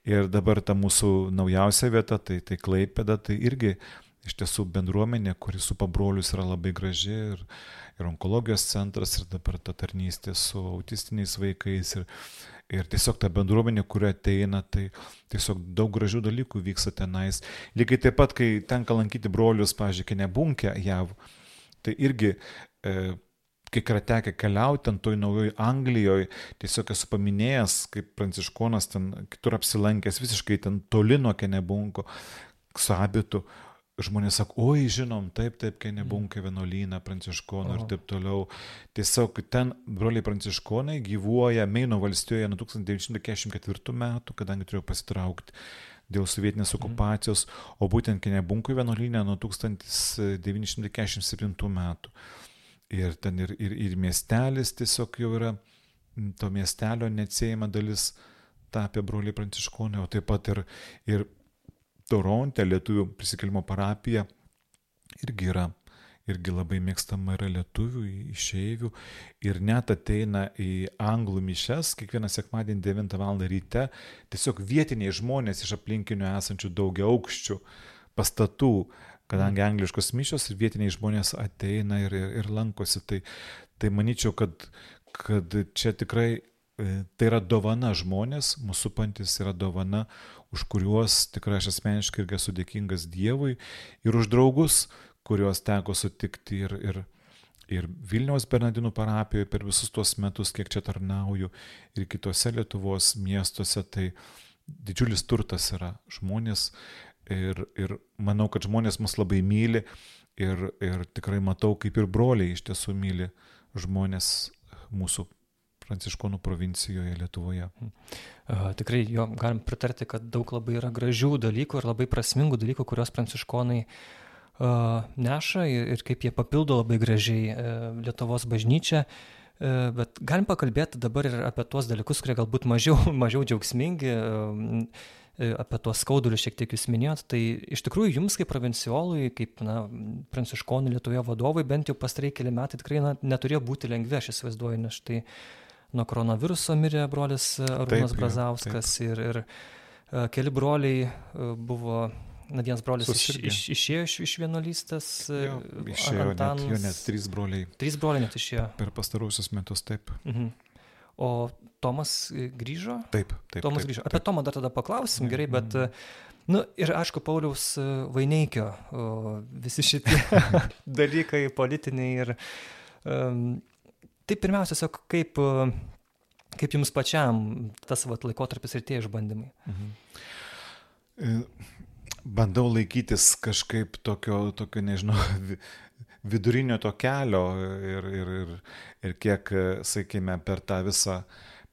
Speaker 2: Ir dabar ta mūsų naujausia vieta, tai, tai Klaipėda, tai irgi iš tiesų bendruomenė, kuri su pabrolius yra labai graži ir, ir onkologijos centras, ir dabar ta tarnystė su autistiniais vaikais. Ir, Ir tiesiog ta bendruomenė, kuri ateina, tai tiesiog daug gražių dalykų vyksta tenais. Lygiai taip pat, kai tenka lankyti brolius, pažiūrėk, nebunkę jav, tai irgi, e, kiek yra tekę keliauti ten toj naujoje Anglijoje, tiesiog esu paminėjęs, kaip pranciškonas ten kitur apsilankęs, visiškai ten toli nuo Kenebunko, su abitu, žmonės sako, oi, žinom, taip, taip, kai nebunkai vienuolyną, pranciškonų ir taip toliau. Tiesiog ten broliai pranciškonai gyvuoja Meino valstijoje nuo 1944 metų, kadangi turėjo pasitraukti dėl sovietinės okupacijos, o būtent Kenebunkui vienuolynė nuo 1947 metų. Ir ten ir, ir, ir miestelis tiesiog jau yra, to miestelio neatsiejama dalis tapę broliai pranciškonai, o taip pat ir, ir Toronte lietuvių prisikelimo parapija irgi yra, irgi labai mėgstama yra lietuvių, išeivių ir net ateina į anglų mišes kiekvieną sekmadienį 9 val. ryte tiesiog vietiniai žmonės iš aplinkinių esančių daugia aukščių pastatų, kadangi angliškos mišios ir vietiniai žmonės ateina ir, ir, ir lankosi. Tai, tai manyčiau, kad, kad čia tikrai e, tai yra dovana žmonės, mūsų pantis yra dovana, už kuriuos tikrai aš asmeniškai irgi esu dėkingas Dievui ir už draugus, kuriuos teko sutikti ir, ir, ir Vilniaus Bernardinų parapijoje per visus tuos metus, kiek čia tarnauju, ir kitose Lietuvos miestuose, tai didžiulis turtas yra žmonės ir, ir manau, kad žmonės mus labai myli ir, ir tikrai matau, kaip ir broliai iš tiesų myli žmonės mūsų Pranciškonų provincijoje Lietuvoje.
Speaker 1: Uh, tikrai jo galim pritarti, kad daug labai yra gražių dalykų ir labai prasmingų dalykų, kuriuos pranciškonai uh, neša ir, kaip jie papildo labai gražiai uh, Lietuvos bažnyčią. Uh, bet galim pakalbėti dabar ir apie tuos dalykus, kurie galbūt mažiau, mažiau džiaugsmingi, uh, apie tuos skaudulius šiek tiek jūs minėjot, tai iš tikrųjų jums kaip provinciolui, kaip na, pranciškonų Lietuvoje vadovai, bent jau pastarai keli metai tikrai na, neturėjo būti lengvi, aš įsivaizduoju, nes štai nuo koronaviruso mirė brolis e, Arūnas Brazauskas taip. ir, ir e, keli broliai e, buvo na, vienas brolis iš, iš, išėjo iš, iš vienuolystės.
Speaker 2: Jo, išėjo Antanas, net, jo net trys broliai.
Speaker 1: Trys broliai net išėjo.
Speaker 2: Per pastarusius metus taip.
Speaker 1: Mhm. O Tomas grįžo?
Speaker 2: Taip, taip.
Speaker 1: Tomas
Speaker 2: taip,
Speaker 1: grįžo. Apie taip. Tomą dar tada paklausim, gerai, bet... Nu, ir aišku, Pauliaus Vaineikio visi šitie dalykai politiniai ir um, Tai pirmiausia, tiesiog kaip, kaip jums pačiam tas vat, laikotarpis ir tie išbandymai? Mhm.
Speaker 2: E, bandau laikytis kažkaip tokio, tokio nežinau, vidurinio to kelio ir, ir, ir, ir kiek, sakykime, per tą visą,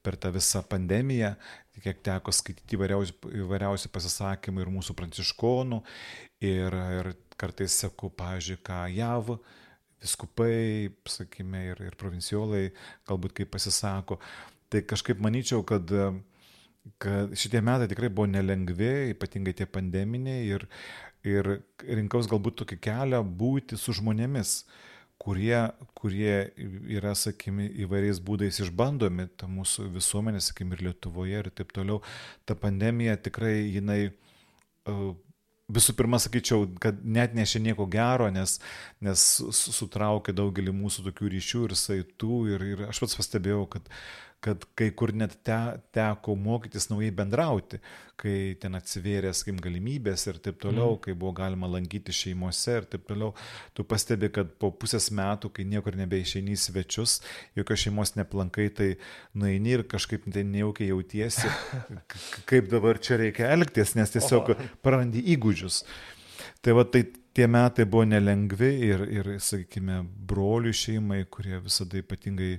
Speaker 2: per tą visą pandemiją, kiek teko skaityti įvairiausių, įvairiausių pasisakymų ir mūsų pranciškonų, ir, ir kartais sakau, pažiūrėjau, ką JAV viskupai, sakykime, ir, ir provinciolai galbūt kaip pasisako. Tai kažkaip manyčiau, kad, kad šitie metai tikrai buvo nelengvi, ypatingai tie pandeminiai ir, ir rinkaus galbūt tokį kelią būti su žmonėmis, kurie, kurie yra, sakykime, įvairiais būdais išbandomi, ta mūsų visuomenė, sakykime, ir Lietuvoje ir taip toliau. Ta pandemija tikrai jinai uh, visų pirma, sakyčiau, kad net nešė nieko gero, nes, nes sutraukė daugelį mūsų tokių ryšių ir saitų ir, ir aš pats pastebėjau, kad kad kai kur net te, teko mokytis naujai bendrauti, kai ten atsivėrė, sakykim, galimybės ir taip toliau, mm. kai buvo galima lankyti šeimose ir taip toliau, tu pastebi, kad po pusės metų, kai niekur nebeišeini į svečius, jokios šeimos neplankai, tai nueini ir kažkaip tai nejaukiai jautiesi, kaip dabar čia reikia elgtis, nes tiesiog prarandi įgūdžius. Tai va, tai tie metai buvo nelengvi ir, ir sakykime, brolių šeimai, kurie visada ypatingai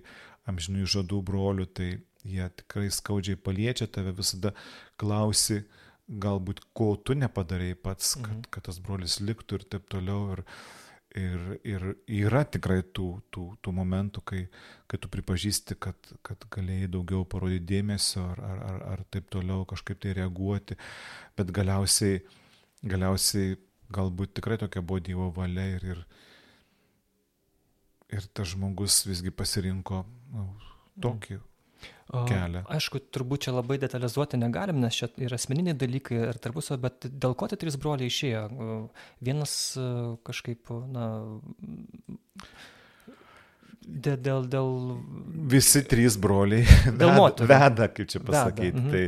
Speaker 2: amžinai žadų brolių, tai jie tikrai skaudžiai paliečia tave, visada klausi, galbūt ko tu nepadarėjai pats, kad, mhm. kad tas brolis liktų ir taip toliau. Ir, Ir, ir yra tikrai tų, tų, tų momentų, kai, kai tu pripažįsti, kad, kad galėjai daugiau parodyti dėmesio ar, ar, ar, ar taip toliau kažkaip tai reaguoti, bet galiausiai, galiausiai galbūt tikrai tokia buvo Dievo valia ir, ir, ir tas žmogus visgi pasirinko nu, tokį kelią.
Speaker 1: Aišku, turbūt čia labai detalizuoti negalim, nes čia yra asmeniniai dalykai ir tarpusio, bet dėl ko tie trys broliai išėjo? Vienas kažkaip, na, dėl, dėl, dėl...
Speaker 2: Visi trys broliai
Speaker 1: dėl
Speaker 2: veda, veda, kaip čia pasakyti. Mhm. Tai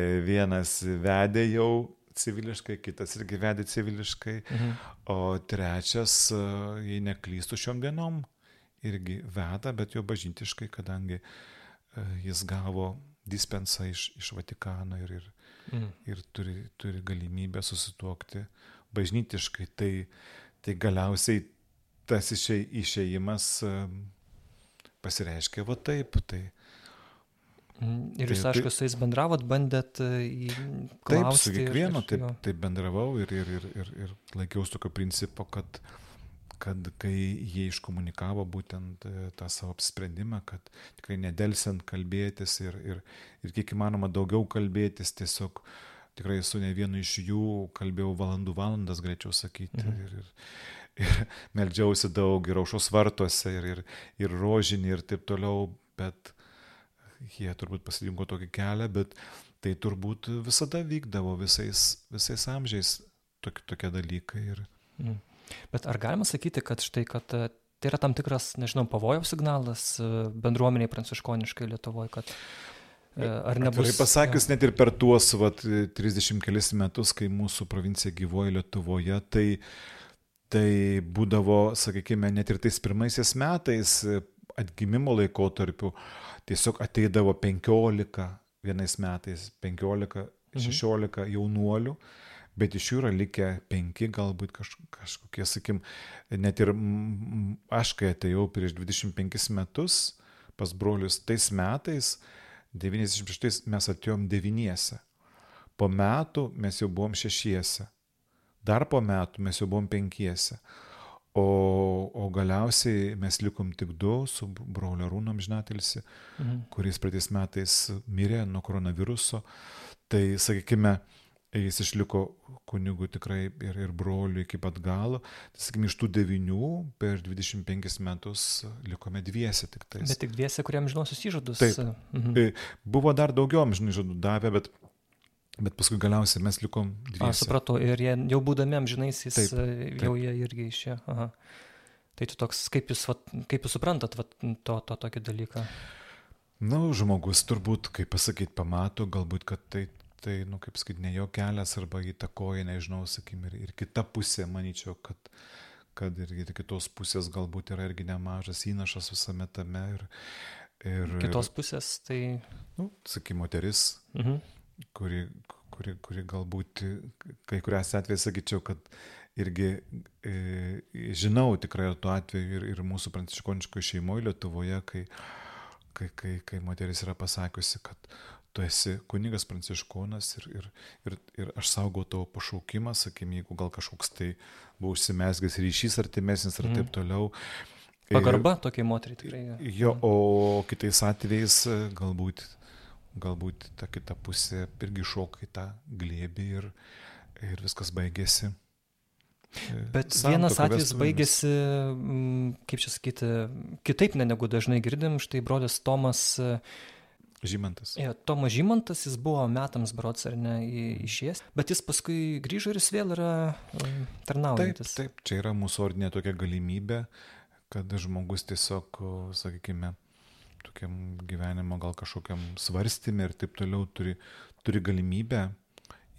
Speaker 2: e, vienas vedė jau civiliškai, kitas irgi vedė civiliškai, mhm. o trečias, e, jei neklystų šiom dienom, irgi veda, bet jo bažintiškai, kadangi E, jis gavo dispensą iš, iš Vatikano ir, ir, mm. ir turi, turi galimybę susituokti bažnytiškai. Tai, tai galiausiai tas išė, išėjimas e, pasireiškia va taip. Tai,
Speaker 1: mm, Ir jūs, tai, aišku, su jais bendravot, bandėt e, į...
Speaker 2: Taip, su kiekvienu taip, taip bendravau ir, ir, ir, ir, ir laikiausi tokio principo, kad uh, kad kai jie iškomunikavo būtent e, tą savo apsisprendimą, kad tikrai nedelsiant kalbėtis ir, ir, ir kiek įmanoma daugiau kalbėtis, tiesiog tikrai su ne vienu iš jų kalbėjau valandų valandas, greičiau sakyti. Mhm. Ir, ir, ir meldžiausi daug ir aušos vartuose, ir, ir, ir rožinį, ir taip toliau, bet jie turbūt pasirinko tokį kelią, bet tai turbūt visada vykdavo visais, visais amžiais tokie, tokie dalykai. Ir...
Speaker 1: Mhm. Bet ar galima sakyti, kad štai, kad e, tai yra tam tikras, nežinau, pavojaus signalas e, bendruomeniai pranciškoniškai Lietuvoje, kad e, ar nebus...
Speaker 2: Gerai pasakius, ja. net ir per tuos vat, 30 kelis metus, kai mūsų provincija gyvoja Lietuvoje, tai, tai būdavo, sakykime, net ir tais pirmaisiais metais atgimimo laikotarpiu tiesiog ateidavo 15 vienais metais, 15, 16 mhm. jaunuolių bet iš jų yra likę penki, galbūt kaž, kažkokie, sakim, net ir aš, kai atėjau prieš 25 metus pas brolius, tais metais, 96 mes atėjom devyniese. Po metų mes jau buvom šešiese. Dar po metų mes jau buvom penkiese. O, o galiausiai mes likom tik du su broliu Rūnom Žnatilsi, mhm. kuris praeitais metais mirė nuo koronaviruso. Tai, sakykime, jis išliko kunigu tikrai ir, ir broliu iki pat galo. Tai, sakykime, iš tų devinių per 25 metus likome dviese tik tais.
Speaker 1: Bet tik dviese, kuriam žinosius įžadus.
Speaker 2: Taip. Mhm. Tai buvo dar daugiau amžinų įžadų davę, bet, bet paskui galiausiai mes likom dviese.
Speaker 1: A, supratau, ir jie jau būdami amžinaisiais, taip, taip. jau jie irgi išėjo. Aha. Tai tu toks, kaip jūs, vat, kaip jūs suprantat vat, to, to tokį dalyką?
Speaker 2: Na, nu, žmogus turbūt, kaip pasakyti, pamato, galbūt, kad tai tai, nu, kaip sakyti, ne jo kelias arba įtakoja, nežinau, sakykim, ir, ir kita pusė, manyčiau, kad, kad ir, ir kitos pusės galbūt yra irgi nemažas įnašas visame tame. Ir,
Speaker 1: ir, kitos pusės tai...
Speaker 2: Nu, sakykim, moteris, mhm. kuri, kuri, kuri galbūt, kai kurias atvejais sakyčiau, kad irgi e, žinau tikrai tuo atveju ir, ir mūsų pranciškoniškoje šeimoje Lietuvoje, kai, kai, kai, kai moteris yra pasakiusi, kad tu esi kunigas pranciškonas ir, ir, ir, ir aš saugau tavo pašaukimą, sakykim, jeigu gal kažkoks tai buvo užsimesgęs ryšys artimesnis ir mm. taip toliau.
Speaker 1: Pagarba tokiai moteriai tikrai.
Speaker 2: Jo, o kitais atvejais galbūt, galbūt ta kita pusė irgi šoka į tą glėbį ir, ir viskas baigėsi.
Speaker 1: Bet Santoka, vienas atvejis baigėsi, kaip čia sakyti, kitaip ne negu dažnai girdim, štai brolis Tomas
Speaker 2: Žymantas.
Speaker 1: Jo, Tomas Žymantas, jis buvo metams brots ar ne išėjęs, bet jis paskui grįžo ir jis vėl yra um, tarnaujantis.
Speaker 2: Taip, taip, čia yra mūsų ordinė tokia galimybė, kad žmogus tiesiog, sakykime, tokiam gyvenimo gal kažkokiam svarstymė ir taip toliau turi, turi galimybę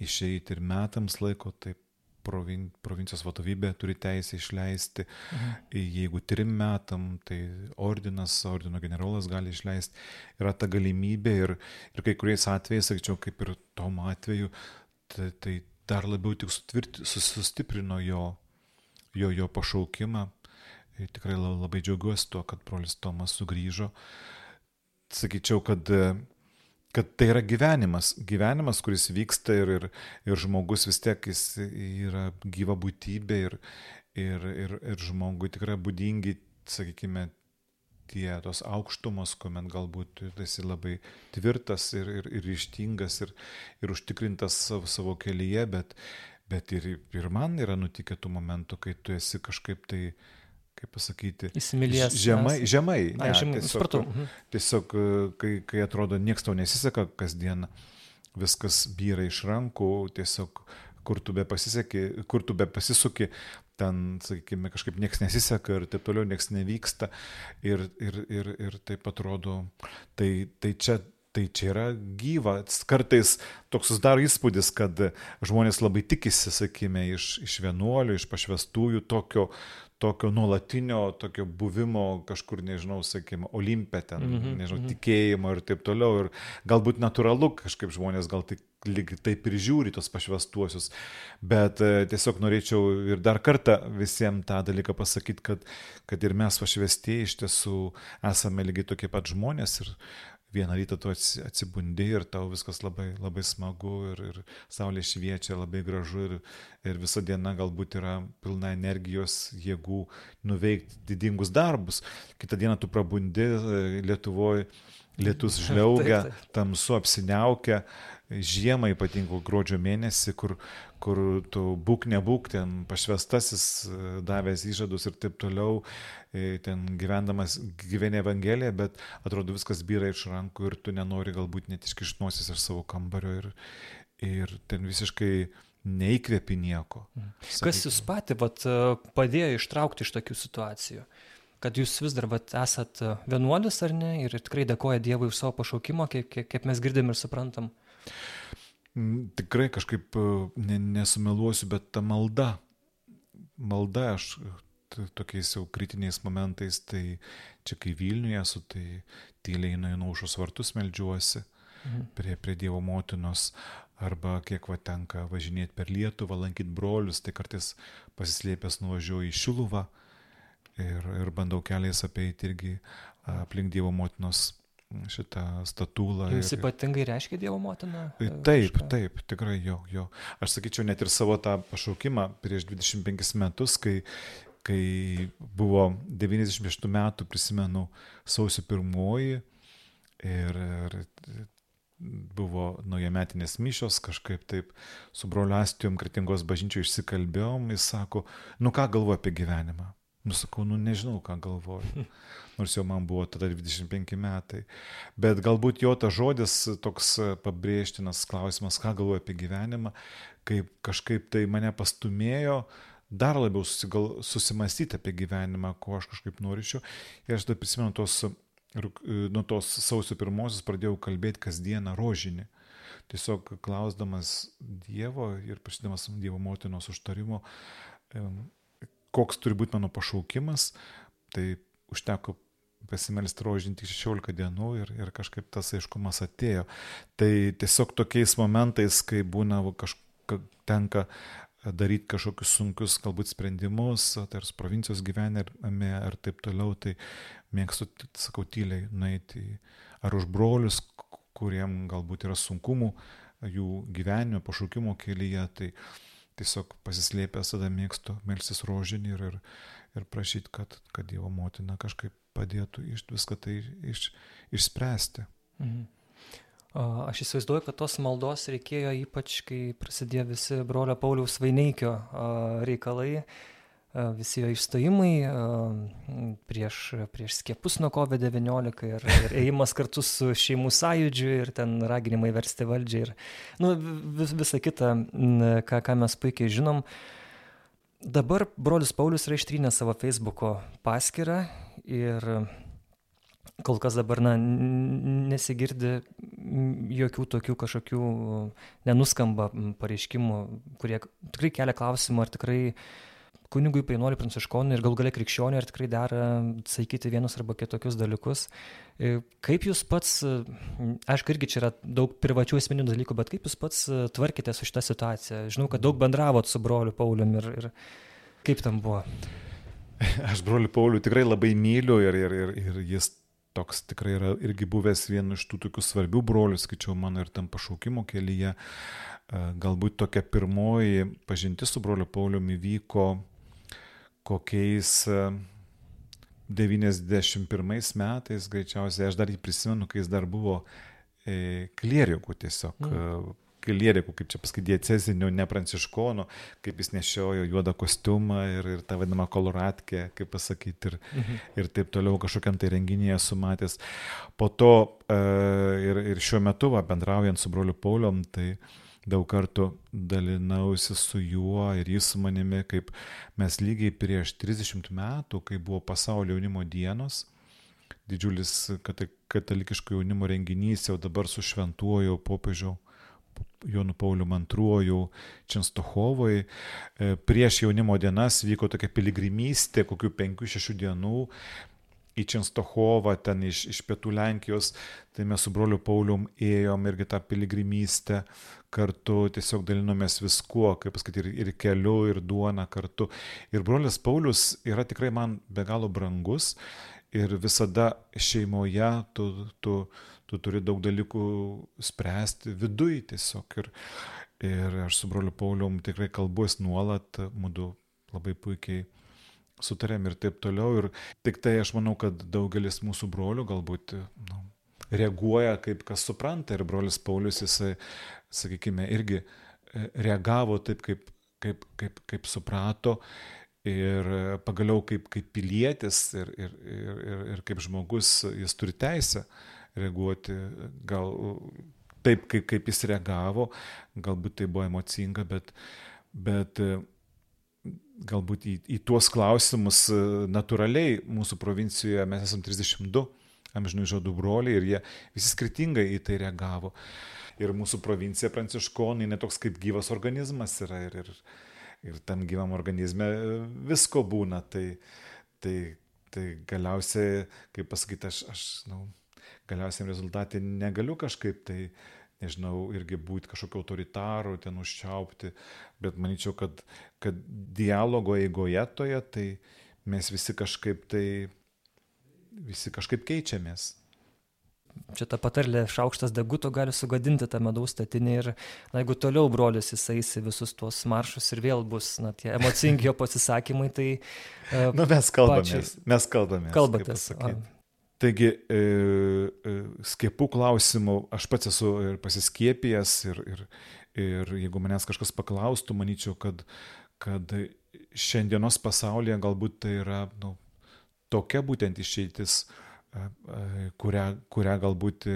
Speaker 2: išeiti ir metams laiko, taip provin, provincijos vadovybė turi teisę išleisti. Mhm. Jeigu trim metam, tai ordinas, ordino generolas gali išleisti. Yra ta galimybė ir, ir kai kuriais atvejais, sakyčiau, kaip ir tom atveju, tai, tai dar labiau tik sutvirti, sustiprino jo, jo, jo pašaukimą. Ir tikrai labai džiaugiuosi tuo, kad brolis Tomas sugrįžo. Sakyčiau, kad kad tai yra gyvenimas, gyvenimas, kuris vyksta ir, ir, ir žmogus vis tiek jis yra gyva būtybė ir, ir, ir, ir žmogui tikrai būdingi, sakykime, tie tos aukštumos, kuomet galbūt esi labai tvirtas ir, ir, ir ryštingas ir, ir užtikrintas savo, savo kelyje, bet, bet ir, ir man yra nutikę tų momentų, kai tu esi kažkaip tai, kaip pasakyti,
Speaker 1: įsimylėjęs.
Speaker 2: Žemai, žemai.
Speaker 1: Ne, Ai, žemai tiesiog, supratau. Mhm.
Speaker 2: Tiesiog, kai, kai atrodo, nieks tau nesiseka kasdieną, viskas vyra iš rankų, tiesiog kur tu be pasisekė, kur tu be pasisuki, ten, sakykime, kažkaip nieks nesiseka ir taip toliau nieks nevyksta ir, ir, ir, ir taip atrodo, tai, tai čia Tai čia yra gyva. Kartais toks susidaro įspūdis, kad žmonės labai tikisi, sakykime, iš, iš vienuolių, iš pašvestųjų tokio, tokio nuolatinio, tokio buvimo kažkur, nežinau, sakykime, olimpė ten, mm -hmm, nežinau, -hmm. tikėjimo ir taip toliau. Ir galbūt natūralu, kažkaip žmonės gal tik lyg taip ir žiūri tos pašvestuosius. Bet e, tiesiog norėčiau ir dar kartą visiems tą dalyką pasakyti, kad, kad ir mes pašvestieji iš tiesų esame lygiai tokie pat žmonės ir vieną rytą tu atsibundi ir tau viskas labai, labai smagu ir, ir saulė šviečia, labai gražu ir, ir visa diena galbūt yra pilna energijos, jėgų nuveikti didingus darbus. Kitą dieną tu prabundi e, Lietuvoje, lietus žliaugia, tamsu apsiniaukia, žiemą ypatingo gruodžio mėnesį, kur, kur tu būk nebūk, ten pašvestasis e, davęs įžadus ir taip toliau, e, ten gyvendamas gyveni Evangeliją, bet atrodo viskas vyra iš rankų ir tu nenori galbūt net iškišnosis iš savo kambario ir, ir ten visiškai neįkvėpi nieko.
Speaker 1: Mhm. Sakykime. Kas jūs pati vat, e, padėjo ištraukti iš tokių situacijų? Kad jūs vis dar vat, esat vienuolis ar ne ir tikrai dėkoja Dievui už savo pašaukimą, kaip, kaip mes girdim ir suprantam.
Speaker 2: Tikrai kažkaip e, ne, nesumeluosiu, bet ta malda, malda aš tokiais jau kritiniais momentais, tai čia kai Vilniuje esu, tai tyliai einu į naušos vartus melžiuosi mhm. prie, prie Dievo motinos, arba kiek va tenka važinėti per Lietuvą, lankyti brolius, tai kartais pasislėpęs nuvažiuoju į Šiluvą ir, ir bandau keliais apeiti irgi aplink Dievo motinos šitą statulą.
Speaker 1: Jums ir... ypatingai reiškia Dievo motina?
Speaker 2: E, taip, kažką? taip, tikrai jo, jo. Aš sakyčiau, net ir savo tą pašaukimą prieš 25 metus, kai, kai buvo 96 metų, prisimenu, sausio pirmoji ir, ir buvo naujametinės mišios, kažkaip taip su broliu Astijom Kritingos bažnyčio išsikalbėjom, jis sako, nu ką galvoja apie gyvenimą? Nusakau, nu nežinau, ką galvoju. Nors jau man buvo tada 25 metai. Bet galbūt jo tas žodis toks pabrėžtinas klausimas, ką galvoju apie gyvenimą, kaip kažkaip tai mane pastumėjo dar labiau susigal, susimastyti apie gyvenimą, ko aš kažkaip noriu. Ir aš tada prisimenu tos, nuo tos sausio pirmosios pradėjau kalbėti kasdieną rožinį. Tiesiog klausdamas Dievo ir prašydamas Dievo motinos užtarimo, koks turi būti mano pašaukimas, tai užteko pasimelsti rožinti 16 dienų ir, ir kažkaip tas aiškumas atėjo. Tai tiesiog tokiais momentais, kai būna kažką tenka daryti kažkokius sunkius galbūt sprendimus, tai ar provincijos gyvenime, ar taip toliau, tai mėgstu, sakau, tyliai nueiti ar už brolius, kuriem galbūt yra sunkumų jų gyvenimo, pašaukimo kelyje, tai tiesiog pasislėpęs tada mėgstu melsis rožinį ir, ir, ir prašyti, kad, kad Dievo motina kažkaip padėtų iš, viską tai iš, išspręsti. Mhm.
Speaker 1: Aš įsivaizduoju, kad tos maldos reikėjo ypač, kai prasidėjo visi brolio Pauliaus Vaineikio reikalai, visi jo išstojimai prieš, prieš skiepus nuo COVID-19 ir, ir ėjimas kartu su šeimų sąjūdžiu ir ten raginimai versti valdžią ir nu, vis, visa kita, ką, ką mes puikiai žinom. Dabar brolis Paulius yra ištrynęs savo Facebook'o paskyrą ir kol kas dabar na, nesigirdi jokių tokių kažkokių nenuskamba pareiškimų, kurie tikrai kelia klausimą, ar tikrai kunigui painuoliui pranciškonui ir gal galia krikščioniui, ar tikrai dera sakyti vienus arba kitokius dalykus. E, kaip jūs pats, aišku, irgi čia yra daug privačių esminių dalykų, bet kaip jūs pats tvarkėte su šitą situaciją? Žinau, kad daug bendravot su broliu Paulium ir, ir kaip tam buvo?
Speaker 2: Aš brolių Paulių tikrai labai myliu ir, ir, ir, ir jis toks tikrai yra irgi buvęs vienu iš tų tokių svarbių brolių, skaičiau mano ir tam pašaukimo kelyje. Galbūt tokia pirmoji pažintis su broliu Pauliumi vyko kokiais 91 metais, greičiausiai, aš dar jį prisimenu, kai jis dar buvo e, klierikų tiesiog. Mm. Klierikų, kaip čia pasakyti, diecezinių, ne pranciškonų, kaip jis nešiojo juodą kostiumą ir, ir tą vadinamą koloratkę, kaip pasakyti, ir, mhm. ir taip toliau kažkokiam tai renginėje sumatęs. Po to e, ir, ir šiuo metu, va, bendraujant su broliu Pauliom, tai daug kartų dalinausi su juo ir jis su manimi, kaip mes lygiai prieš 30 metų, kai buvo pasaulio jaunimo dienos, didžiulis katalikiško jaunimo renginys jau dabar su šventuoju popiežiu Jonu Pauliu Mantruoju Čenstohovoj. E, prieš jaunimo dienas vyko tokia piligrimystė, kokių 5-6 dienų į Čenstochovą, ten iš, iš pietų Lenkijos, tai mes su broliu Paulium ėjom irgi tą piligrimystę, kartu tiesiog dalinomės viskuo, kaip pasakyti, ir, ir keliu, ir duona kartu. Ir brolis Paulius yra tikrai man be galo brangus ir visada šeimoje tu, tu, tu turi daug dalykų spręsti viduj tiesiog. Ir, ir aš su broliu Paulium tikrai kalbuos nuolat, mūdu labai puikiai sutarėm ir taip toliau. Ir tik tai aš manau, kad daugelis mūsų brolių galbūt nu, reaguoja kaip kas supranta ir brolis Paulius jisai sakykime, irgi e, reagavo taip, kaip, kaip, kaip, kaip suprato ir pagaliau kaip, kaip pilietis ir, ir, ir, ir, ir kaip žmogus jis turi teisę reaguoti, gal taip, kaip, kaip jis reagavo, galbūt tai buvo emocinga, bet, bet galbūt į, į tuos klausimus natūraliai mūsų provincijoje mes esame 32 amžinų žodų broliai ir jie visi skirtingai į tai reagavo. Ir mūsų provincija pranciškonai netoks kaip gyvas organizmas yra ir, ir, ir tam gyvam organizme visko būna. Tai, tai, tai galiausiai, kaip pasakyti, aš, aš nu, galiausiai rezultatė negaliu kažkaip tai, nežinau, irgi būti kažkokio autoritaru, ten užčiaupti, bet manyčiau, kad, kad dialogo eigoje toje, tai mes visi kažkaip tai, visi kažkaip keičiamės
Speaker 1: čia ta patarlė šaukštas deguto gali sugadinti tą medaus statinį ir na, jeigu toliau brolis jis eis į visus tuos maršus ir vėl bus na, tie emocingi jo pasisakymai, tai...
Speaker 2: Uh, nu, mes kalbamės, pačiai, mes kalbamės.
Speaker 1: Kalbatės.
Speaker 2: Taigi, e, e, skiepų klausimų aš pats esu ir pasiskiepijęs ir, ir, ir jeigu manęs kažkas paklaustų, manyčiau, kad, kad šiandienos pasaulyje galbūt tai yra nu, tokia būtent išeitis, e, kurią, kurią galbūt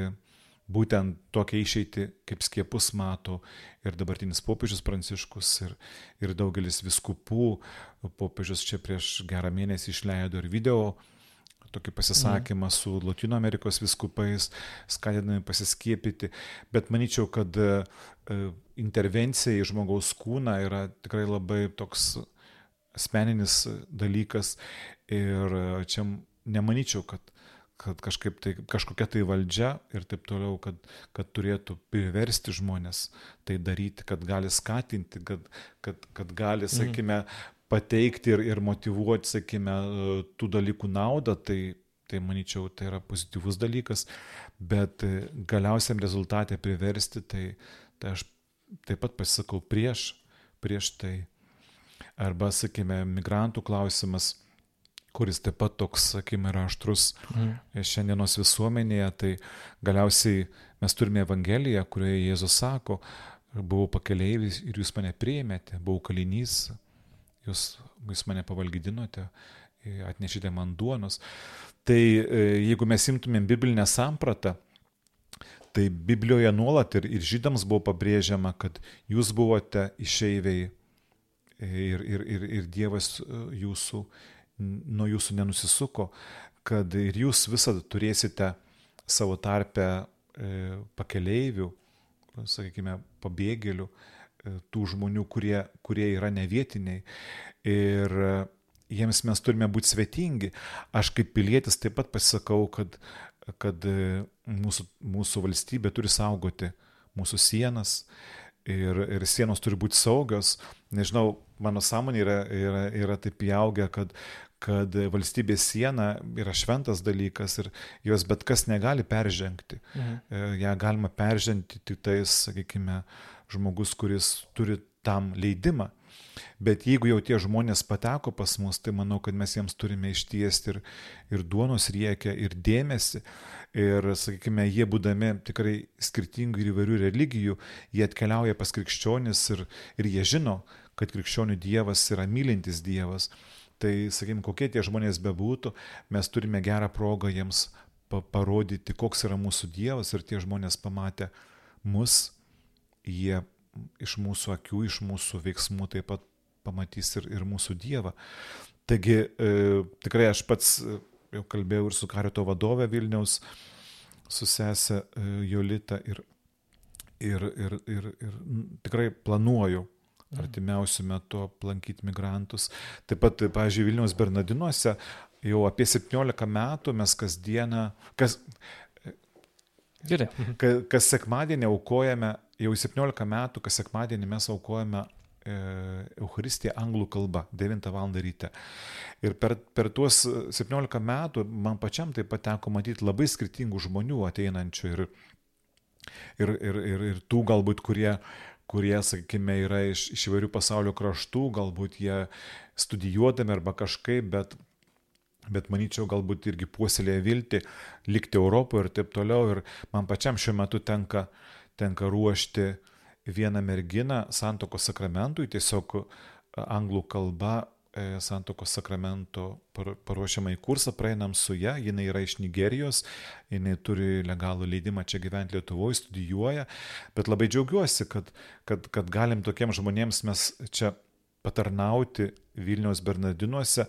Speaker 2: būtent tokia išeiti kaip skiepus mato ir dabartinis popiežius Pranciškus ir, ir daugelis viskupų. Popiežius čia prieš gerą mėnesį išleido ir video tokį pasisakymą mm. su Latino Amerikos viskupais, skatinami pasiskiepyti. Bet manyčiau, kad intervencija į žmogaus kūną yra tikrai labai toks asmeninis dalykas ir čia nemanyčiau, kad kad kažkaip tai, kažkokia tai valdžia ir taip toliau, kad, kad turėtų priversti žmonės tai daryti, kad gali skatinti, kad, kad, kad gali, mhm. sakykime, pateikti ir, ir motivuoti, sakykime, tų dalykų naudą, tai, tai manyčiau, tai yra pozityvus dalykas, bet galiausiam rezultatė priversti, tai, tai aš taip pat pasisakau prieš, prieš tai. Arba, sakykime, migrantų klausimas kuris taip pat toks, sakykime, yra aštrus mm. šiandienos visuomenėje, tai galiausiai mes turime Evangeliją, kurioje Jėzus sako, buvau pakeleivis ir jūs mane priėmėte, buvau kalinys, jūs, jūs mane pavalgydinote, atnešite man duonos. Tai e, jeigu mes imtumėm biblinę sampratą, tai Biblijoje nuolat ir, ir žydams buvo pabrėžiama, kad jūs buvote išeiviai ir, ir, ir, ir Dievas e, jūsų nuo jūsų nenusisuko, kad ir jūs visada turėsite savo tarpę e, pakeleivių, sakykime, pabėgėlių, e, tų žmonių, kurie, kurie yra nevietiniai. Ir e, jiems mes turime būti svetingi. Aš kaip pilietis taip pat pasisakau, kad, kad mūsų, mūsų valstybė turi saugoti mūsų sienas ir, ir sienos turi būti saugios. Nežinau, mano sąmonė yra, yra, yra taip įaugę, kad, kad valstybės siena yra šventas dalykas ir jos bet kas negali peržengti. Mhm. E, ja galima peržengti tik tais, sakykime, žmogus, kuris turi tam leidimą. Bet jeigu jau tie žmonės pateko pas mus, tai manau, kad mes jiems turime ištiesti ir, ir duonos riekę, ir dėmesį. Ir, sakykime, jie būdami tikrai skirtingų ir įvairių religijų, jie atkeliauja pas krikščionis ir, ir jie žino, kad krikščionių dievas yra mylintis dievas. Tai, sakykime, kokie tie žmonės bebūtų, mes turime gerą progą jiems parodyti, koks yra mūsų dievas ir tie žmonės pamatę mus, jie iš mūsų akių, iš mūsų veiksmų taip pat pamatys ir, ir mūsų Dievą. Taigi e, tikrai aš pats e, jau kalbėjau ir su karito vadove Vilniaus, su sesė e, Jolita ir, ir, ir, ir, ir tikrai planuoju mhm. artimiausių metų aplankyti migrantus. Taip pat, pavyzdžiui, Vilniaus Bernardinuose jau apie 17 metų mes kasdieną, kas,
Speaker 1: Gerai.
Speaker 2: Kas sekmadienį aukojame, jau 17 metų, kas sekmadienį mes aukojame e, Eucharistiją anglų kalba, 9 val. ryte. Ir per, per tuos 17 metų man pačiam taip pat teko matyti labai skirtingų žmonių ateinančių ir, ir, ir, ir, ir tų galbūt, kurie, kurie, sakykime, yra iš, iš įvairių pasaulio kraštų, galbūt jie studijuodami arba kažkaip, bet bet manyčiau galbūt irgi puoselėja viltį likti Europoje ir taip toliau. Ir man pačiam šiuo metu tenka, tenka ruošti vieną merginą santokos sakramentui, tiesiog anglų kalba e, santokos sakramento paruošiamą į kursą, praeinam su ją, jinai yra iš Nigerijos, jinai turi legalų leidimą čia gyventi Lietuvoje, studijuoja, bet labai džiaugiuosi, kad, kad, kad galim tokiems žmonėms mes čia patarnauti Vilniaus Bernardinuose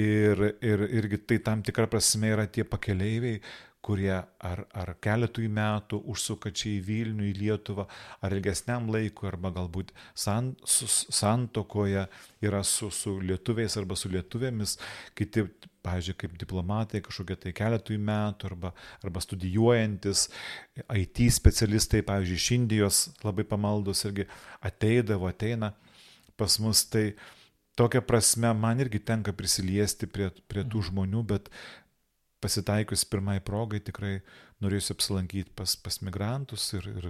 Speaker 2: Ir, ir irgi tai tam tikra prasme yra tie pakeleiviai, kurie ar, ar keletui metų užsuka čia į Vilnių, į Lietuvą, ar ilgesniam laikui, arba galbūt san, su, santokoje yra su, su lietuviais arba su lietuvėmis, kiti, pavyzdžiui, kaip diplomatai kažkokie tai keletui metų, arba, arba studijuojantis, IT specialistai, pavyzdžiui, iš Indijos labai pamaldus irgi ateidavo, ateina pas mus. Tai, tokia prasme man irgi tenka prisiliesti prie, prie tų mhm. žmonių, bet pasitaikius pirmai progai tikrai norėsiu apsilankyti pas, pas migrantus ir, ir,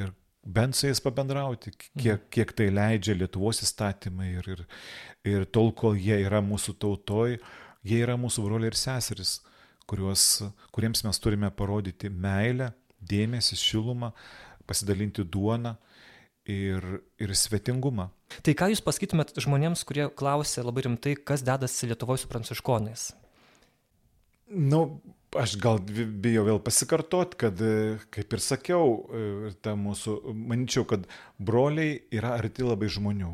Speaker 2: ir bent su jais pabendrauti, kiek, mhm. kiek tai leidžia Lietuvos įstatymai ir, ir, ir tol, kol jie yra mūsų tautoj, jie yra mūsų broliai ir seseris, kuriuos, kuriems mes turime parodyti meilę, dėmesį, šilumą, pasidalinti duoną ir, ir svetingumą.
Speaker 1: Tai ką Jūs pasakytumėt žmonėms, kurie klausia labai rimtai, kas dedasi Lietuvoje su pranciškonais?
Speaker 2: Na, nu, aš gal bijau vėl pasikartot, kad, kaip ir sakiau, ta mūsų, manyčiau, kad broliai yra arti labai žmonių.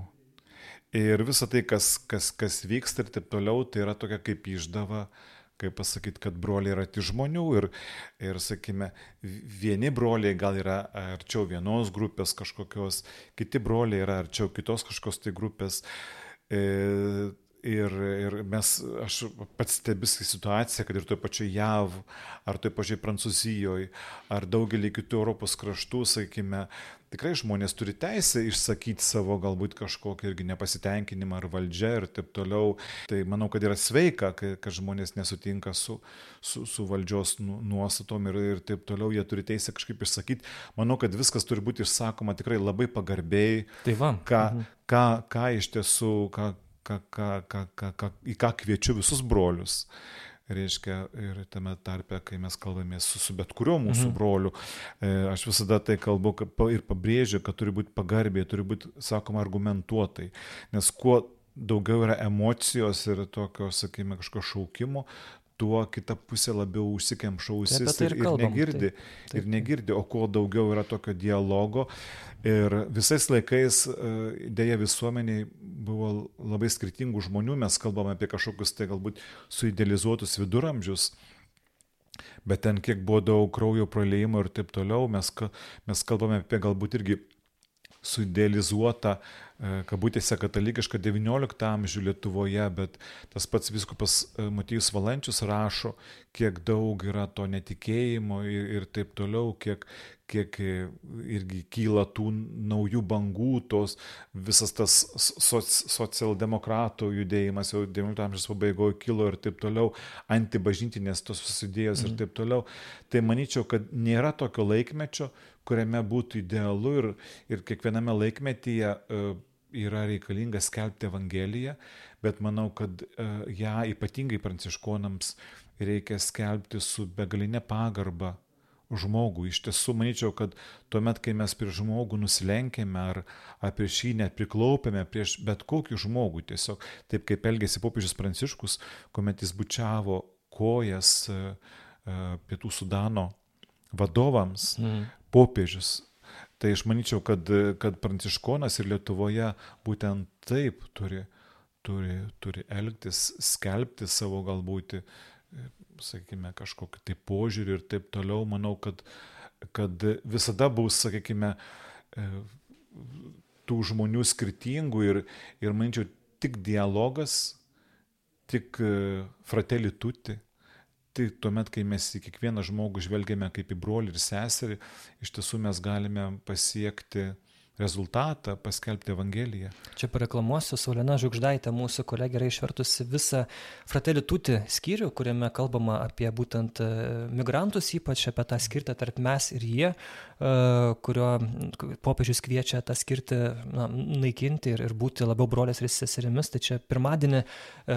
Speaker 2: Ir visa tai, kas, kas, kas vyksta ir taip toliau, tai yra tokia kaip išdava, uh, kaip pasakyti, kad broliai yra ti žmonių ir, ir, sakykime, vieni broliai gal yra arčiau vienos grupės kažkokios, kiti broliai yra arčiau kitos kažkokios tai grupės. E, Ir, ir mes, aš pats stebisi situaciją, kad ir toje pačioje JAV, ar toje pačioje Prancūzijoje, ar daugelį kitų Europos kraštų, sakykime, tikrai žmonės turi teisę išsakyti savo galbūt kažkokį irgi nepasitenkinimą ar valdžia ir taip toliau. Tai manau, kad yra sveika, kad žmonės nesutinka su, su, su valdžios nu, nuostatom ir, ir taip toliau, jie turi teisę kažkaip išsakyti. Manau, kad viskas turi būti išsakoma tikrai labai pagarbiai.
Speaker 1: Tai va.
Speaker 2: Ką, mhm. ką, ką iš tiesų, ką, ką, ką, ką, ką, ką, į ką kviečiu visus brolius. Reiškia, ir tame tarpe, kai mes kalbame su, su bet kuriuo mūsų mhm. broliu, e, aš visada tai kalbu ir pabrėžiu, kad turi būti pagarbiai, turi būti, sakoma, argumentuotai. Nes kuo daugiau yra emocijos ir tokio, sakykime, kažkokio šaukimo, tuo kita pusė labiau užsikemša ausis
Speaker 1: tai ir,
Speaker 2: ir, ir negirdi. Taip, taip. Ir negirdi, o kuo daugiau yra tokio dialogo. Ir visais laikais e, dėja visuomeniai buvo labai skirtingų žmonių, mes kalbame apie kažkokius tai galbūt suidealizuotus viduramžius. Bet ten kiek buvo daug kraujo praleimo ir taip toliau, mes, mes kalbame apie galbūt irgi suidealizuotą uh, kabutėse katalikišką XIX amžių Lietuvoje, bet tas pats viskupas e, Matijus Valančius rašo, kiek daug yra to netikėjimo ir, ir taip toliau, kiek, kiek irgi kyla tų naujų bangų, tos visas tas soc, socialdemokratų judėjimas jau XIX amžiaus pabaigoje kilo ir taip toliau, antibažintinės tos susidėjos mm. ir mhm. taip toliau. Tai manyčiau, kad nėra tokio laikmečio, kuriame būtų idealu ir, ir kiekviename laikmetyje uh, yra reikalinga skelbti Evangeliją, bet manau, kad ją ypatingai pranciškonams reikia skelbti su begalinė pagarba žmogų. Iš tiesų, manyčiau, kad tuomet, kai mes prieš žmogų nusilenkėme ar, ar prieš jį net priklaupėme, prieš bet kokį žmogų, tiesiog taip kaip elgėsi popiežius Pranciškus, kuomet jis bučiavo kojas e, e, pietų Sudano vadovams, mm. popiežius. Tai aš manyčiau, kad, kad Pranciškonas ir Lietuvoje būtent taip turi, turi, turi elgtis, skelbti savo galbūt sakykime, kažkokį tai požiūrį ir taip toliau, manau, kad, kad visada bus, sakykime, e, tų žmonių skirtingų ir, ir manyčiau, tik dialogas, tik e, fratelį tuti, tai tuomet, kai mes į kiekvieną žmogų žvelgiame kaip į brolį ir seserį, iš tiesų mes galime pasiekti rezultatą, paskelbti Evangeliją.
Speaker 1: Čia pareklamuosiu, Saulena Žugždaitė, mūsų kolegė, yra išvertusi visą Fratelį Tuti skyrių, kuriame kalbama apie būtent e, migrantus, ypač apie tą skirtą tarp mes ir jie, e, kurio popiežius kviečia tą skirtį na, naikinti ir, ir būti labiau brolės ir seserimis. Tai čia pirmadienį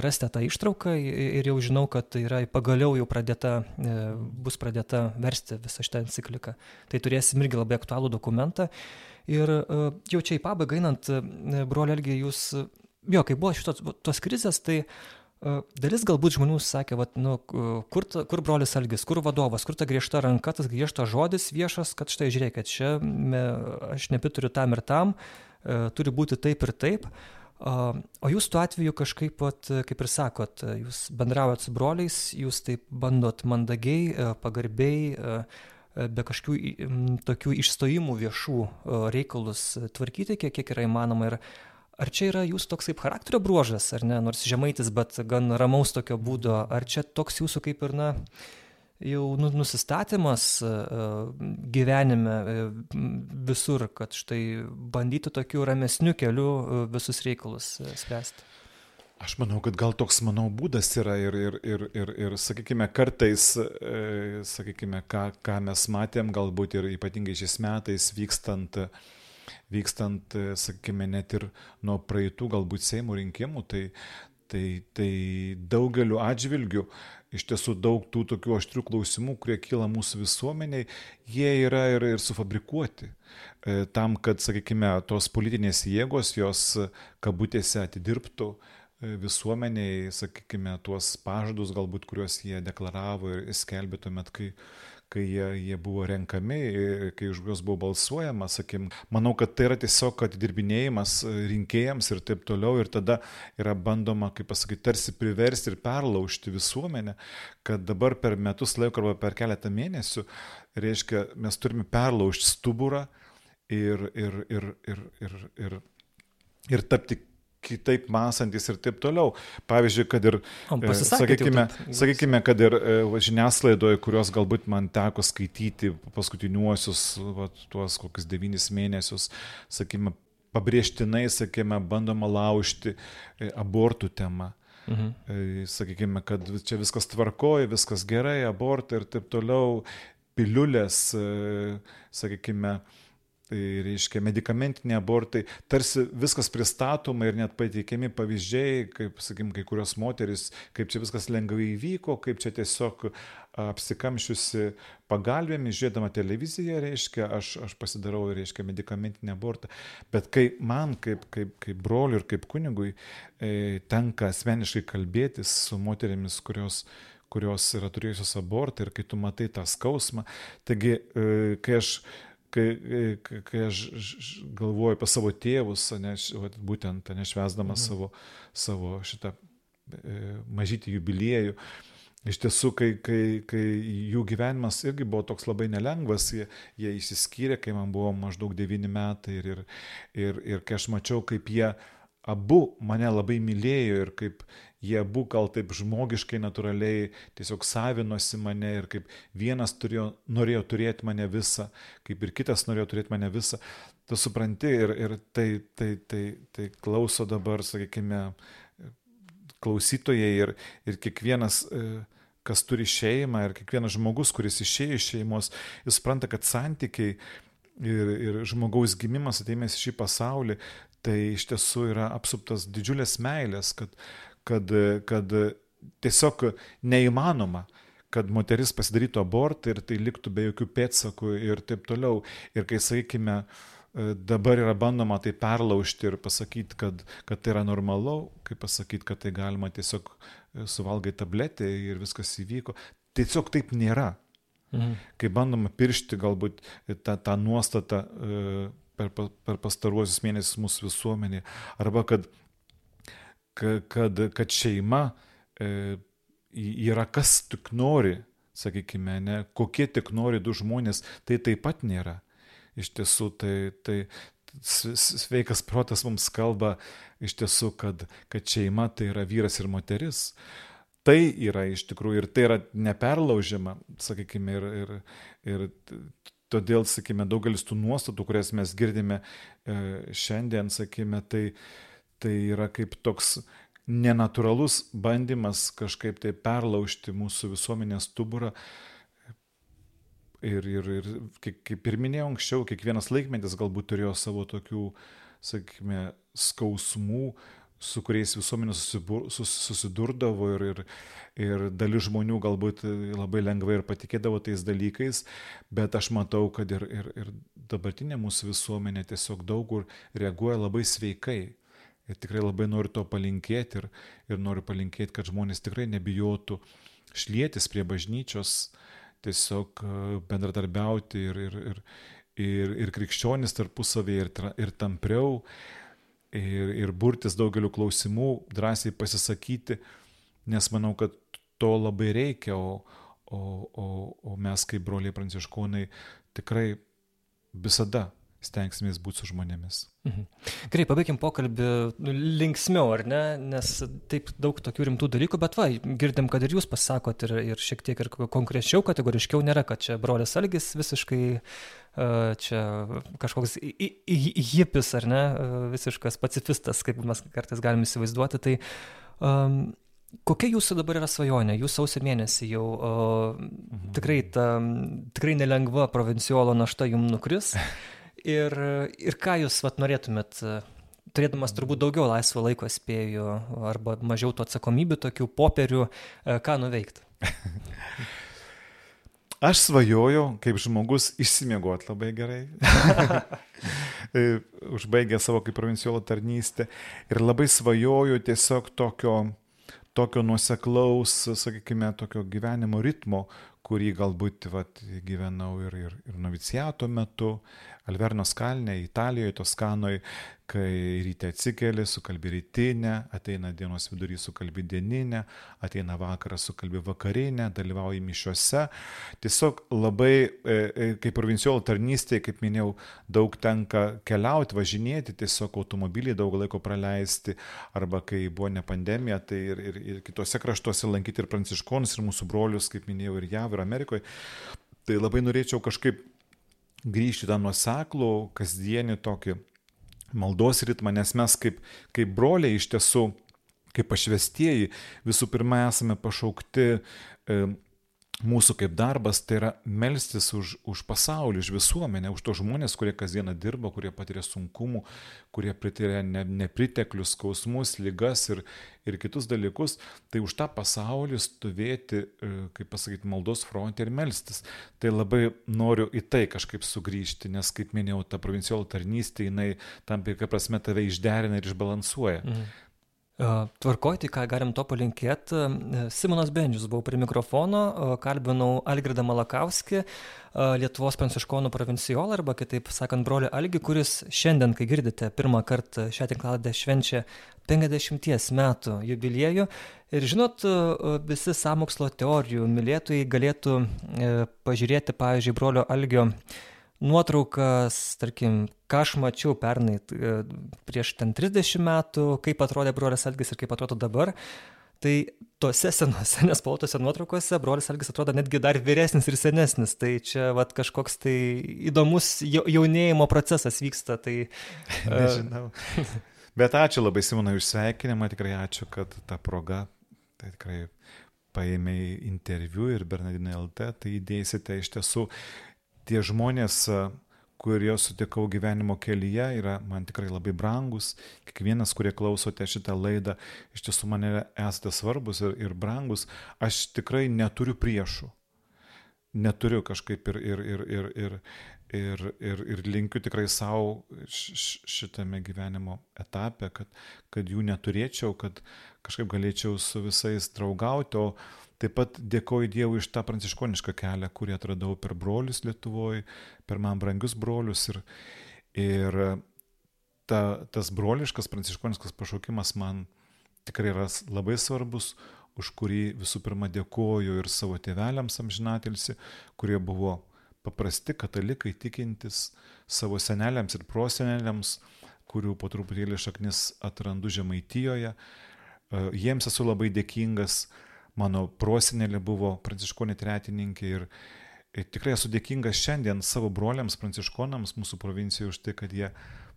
Speaker 1: rasite tą ištrauką ir jau žinau, kad tai yra pagaliau jau pradėta, e, bus pradėta versti visą šitą encikliką. Tai turėsim irgi labai aktualų dokumentą. Ir e, jau čia į pabaigą einant, e, broli Elgiai, jūs, jo, kai buvo šitos tos krizės, tai e, dalis galbūt žmonių sakė, vat, nu, kur, ta, kur brolis Algis, kur vadovas, kur ta griežta ranka, tas griežtas žodis viešas, kad štai žiūrėkit, čia me, aš neprituriu tam ir tam, turi būti taip ir taip. O jūs tuo atveju kažkaip, vat, kaip ir sakot, jūs bendraujat su broliais, jūs taip bandot mandagiai, pagarbiai, E, be kažkokių tokių išstojimų viešų e, reikalus tvarkyti, kiek, kiek yra įmanoma. Ir ar čia yra jūsų toks kaip charakterio bruožas, ar ne, nors žemaitis, bet gan ramaus tokio būdo, ar čia toks jūsų kaip ir, na, jau nu, nusistatymas e, gyvenime visur, kad štai bandyti tokiu ramesniu keliu visus reikalus spręsti?
Speaker 2: Aš manau, kad gal toks mano būdas yra ir, ir, ir, ir, ir sakykime, kartais, e, sakykime, ką, ką mes matėm, galbūt ir ypatingai šiais metais vykstant, vykstant, e, sakykime, net ir nuo praeitų galbūt Seimo rinkimų, tai, tai, tai daugeliu atžvilgių iš tiesų daug tų tokių aštrių klausimų, kurie kyla mūsų visuomeniai, jie yra ir, ir sufabrikuoti. E, tam, kad, sakykime, tos politinės jėgos jos kabutėse atidirbtų visuomeniai, sakykime, tuos pažadus galbūt, kuriuos jie deklaravo ir skelbė tuomet, kai, kai jie, jie buvo renkami, kai už juos buvo balsuojama, sakykim, manau, kad tai yra tiesiog atidirbinėjimas rinkėjams ir taip toliau ir tada yra bandoma, kaip pasakyti, tarsi priversti ir perlaužti visuomenę, kad dabar per metus laiko arba per keletą mėnesių, reiškia, mes turime perlaužti stuburą ir, ir, ir, ir, ir, ir, ir tapti kitaip mąstantis ir taip toliau. Pavyzdžiui, kad ir,
Speaker 1: e,
Speaker 2: sakykime, sakykime, kad ir e, žiniasklaidoje, kurios galbūt man teko skaityti paskutiniuosius, va, tuos kokius devynis mėnesius, sakykime, pabrėžtinai, sakykime, bandoma laužti e, abortų temą. Mhm. Sakykime, kad čia viskas tvarkoja, viskas gerai, abortai ir taip toliau, piliulės, sakykime, tai reiškia medikamentiniai abortai, tarsi viskas pristatoma ir net pateikiami pavyzdžiai, kaip, sakykim, kai kurios moteris, kaip čia viskas lengvai įvyko, kaip čia tiesiog apsikamšiusi pagalbėmis, žiūrėdama televiziją, reiškia, aš, aš pasidarau, reiškia, medikamentinį abortą. Bet kai man, kaip, kaip, kaip broliui ir kaip kunigui, e, tenka asmeniškai kalbėtis su moterimis, kurios kurios yra turėjusios abortą ir kai tu matai tą skausmą. Taigi, e, kai aš kai, kai aš galvoju apie savo tėvus, ne, būtent nešvesdamas mhm. savo, savo šitą e, mažytį jubiliejų, Iš tiesų, kai, kai, kai jų gyvenimas irgi buvo toks labai nelengvas, jie, jie įsiskyrė, kai man buvo maždaug devyni metai ir, ir, ir, ir kai aš mačiau, kaip jie abu mane labai mylėjo ir kaip jie abu gal taip žmogiškai, natūraliai tiesiog savinosi mane ir kaip vienas turėjo, norėjo turėti mane visą, kaip ir kitas norėjo turėti mane visą. Tu supranti ir, ir tai, tai, tai, tai klauso dabar, sakykime, klausytojai ir, ir kiekvienas kas turi šeimą ir kiekvienas žmogus, kuris išėjo iš šeimos, jis supranta, kad santykiai ir, ir žmogaus gimimas atėjęs į šį pasaulį, tai iš tiesų yra apsuptas didžiulės meilės, kad, kad, kad tiesiog neįmanoma kad moteris pasidarytų abortą ir tai liktų be jokių pėdsakų ir taip toliau. Ir kai, sakykime, dabar yra bandoma tai perlaužti ir pasakyti, kad, kad tai yra normalu, kaip pasakyti, kad tai galima tiesiog suvalgai tabletę ir viskas įvyko. Tiesiog taip nėra. Mhm. Kai bandoma piršti galbūt tą, tą nuostatą per, per pastaruosius mėnesius mūsų visuomenėje, arba kad, kad, kad šeima e, yra kas tik nori, sakykime, ne, kokie tik nori du žmonės, tai taip pat nėra. Iš tiesų, tai, tai sveikas protas mums kalba iš tiesų, kad, kad šeima tai yra vyras ir moteris. Tai yra iš tikrųjų ir tai yra neperlaužiama, sakykime, ir, ir, ir todėl, sakykime, daugelis tų nuostatų, kurias mes girdime e, šiandien, sakykime, tai, tai yra kaip toks nenatūralus bandymas kažkaip tai perlaužti mūsų visuomenės stuburą. Ir, ir, ir kaip ir minėjau anksčiau, kiekvienas laikmetis galbūt turėjo savo tokių, sakykime, skausmų, su kuriais visuomenė susidurdavo ir, ir, ir dalis žmonių galbūt labai lengvai ir patikėdavo tais dalykais, bet aš matau, kad ir, ir, ir dabartinė mūsų visuomenė tiesiog daug kur reaguoja labai sveikai Ir tikrai labai noriu to palinkėti ir, ir noriu palinkėti, kad žmonės tikrai nebijotų šlėtis prie bažnyčios, tiesiog e, bendradarbiauti ir, ir, ir, ir, ir krikščionis tarpusavėje ir, ir tampriau, ir, ir burtis daugeliu klausimų, drąsiai pasisakyti, nes manau, kad to labai reikia, o, o, o, o mes kaip broliai pranciškonai tikrai visada stengsimės būti su žmonėmis.
Speaker 1: Mhm. Gerai, pabaikim pokalbį nu, linksmiau, ar ne, nes taip daug tokių rimtų dalykų, bet va, girdim, kad ir jūs pasakot ir, ir šiek tiek ir konkrečiau, kategoriškiau nėra, kad čia brolis Algis visiškai uh, čia kažkoks hipis, ar ne, uh, visiškas pacifistas, kaip mes kartais galime įsivaizduoti. Tai um, Kokia jūsų dabar yra svajonė? Jūs sausio mėnesį jau o, mhm. tikrai, ta, tikrai nelengva provinciolo našta jums nukris. Ir, ir ką jūs vat, norėtumėt, turėdamas turbūt daugiau laisvo laiko spėjų arba mažiau tų atsakomybių, tokių popierių, e, ką nuveikti?
Speaker 2: Aš svajoju, kaip žmogus, išsimiegoti labai gerai. E, užbaigę savo kaip provinciolo tarnystę. Ir labai svajoju tiesiog tokio, tokio nuoseklaus, sakykime, tokio gyvenimo ritmo, kurį galbūt vat, gyvenau ir, ir, ir noviciato metu, Alvernos kalne, Italijoje, Toskanoje, kai ryte atsikeli, sukalbi rytinę, ateina dienos vidury sukalbi dieninę, ateina vakaras sukalbi vakarinę, dalyvauji mišiuose. Tiesiog labai, e, e, kaip provinciolo tarnystėje, kaip minėjau, daug tenka keliauti, važinėti, tiesiog automobilį daug laiko praleisti, arba kai buvo ne pandemija, tai ir, ir, ir kitose kraštuose lankyti ir pranciškonus, ir mūsų brolius, kaip minėjau, ir JAV, ir Amerikoje. Tai labai norėčiau kažkaip grįžti tą nuoseklų, kasdienį tokį maldos ritmą, nes mes kaip, kaip broliai iš tiesų, kaip pašvestieji, visų pirma esame pašaukti e, mūsų kaip darbas tai yra melstis už, už pasaulį, už visuomenę, už tos žmonės, kurie kasdieną dirba, kurie patiria sunkumų, kurie patiria ne, nepriteklius, skausmus, lygas ir, ir kitus dalykus. Tai už tą pasaulį stovėti, e, kaip pasakyti, maldos fronte ir melstis. Tai labai noriu į tai kažkaip sugrįžti, nes, kaip minėjau, ta provinciolo tarnystė, jinai tam tikra prasme tave išderina ir išbalansuoja. Mhm.
Speaker 1: Tvarkoj, tai ką galim to palinkėti. Simonas Bendžius buvo prie mikrofono, kalbinau Algirdą Malakauskį, Lietuvos pranciškonų provincijolą arba kitaip sakant brolį Algį, kuris šiandien, kai girdite, pirmą kartą šią tinkladę švenčia 50 metų jubiliejų. Ir žinot, visi samokslo teorijų mylėtojai galėtų e, pažiūrėti, pavyzdžiui, brolio Algio nuotraukas, tarkim, ką aš mačiau pernai e, prieš ten 30 metų, kaip atrodė brolis Algis ir kaip atrodo dabar. Tai tose senose, nespalvotose nuotraukose brolis Algis atrodo netgi dar vyresnis ir senesnis. Tai čia vat, kažkoks tai įdomus jaunėjimo procesas vyksta. Tai,
Speaker 2: e, Nežinau. Bet ačiū labai Simonai už sveikinimą, tikrai ačiū, kad ta proga, tai tikrai paėmė interviu ir Bernardinai LT, tai įdėsite iš tiesų tie žmonės, kurie sutikau gyvenimo kelyje, yra man tikrai labai brangus. Kiekvienas, kurie klausote šitą laidą, iš tiesų mane esate svarbus ir, ir brangus. Aš tikrai neturiu priešų. Neturiu kažkaip ir, ir, ir, ir, ir, ir, ir, ir linkiu tikrai savo šitame gyvenimo etape, kad, kad jų neturėčiau, kad kažkaip galėčiau su visais draugauti, o Taip pat dėkoju Dievui iš tą pranciškonišką kelią, kurį atradau per brolius Lietuvoje, per man brangius brolius. Ir, ir ta, tas broliškas pranciškoniškas pašaukimas man tikrai yra labai svarbus, už kurį visų pirma dėkoju ir savo tėveliams amžinatilsi, kurie buvo paprasti katalikai tikintis, savo seneliams ir proseneliams, kurių po truputėlį šaknis atrandu Žemaitijoje. Jiems esu labai dėkingas mano prosenelė buvo pranciškonė tretininkė ir, ir tikrai esu dėkingas šiandien savo broliams pranciškonams mūsų provincijoje už tai, kad jie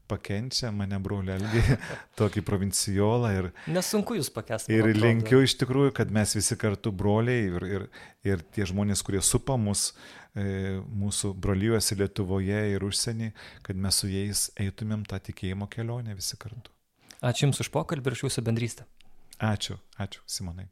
Speaker 2: pakenčia mane brolelgi, tokį provinciolą. Ir,
Speaker 1: Nesunku jūs pakęsti.
Speaker 2: Ir linkiu iš tikrųjų, kad mes visi kartu broliai ir, ir, ir tie žmonės, kurie supa mus, e, mūsų brolyjuose Lietuvoje ir užsienį, kad mes su jais eitumėm tą tikėjimo kelionę visi kartu.
Speaker 1: Ačiū Jums už pokalbį ir už Jūsų bendrystę.
Speaker 2: Ačiū, ačiū, Simonai.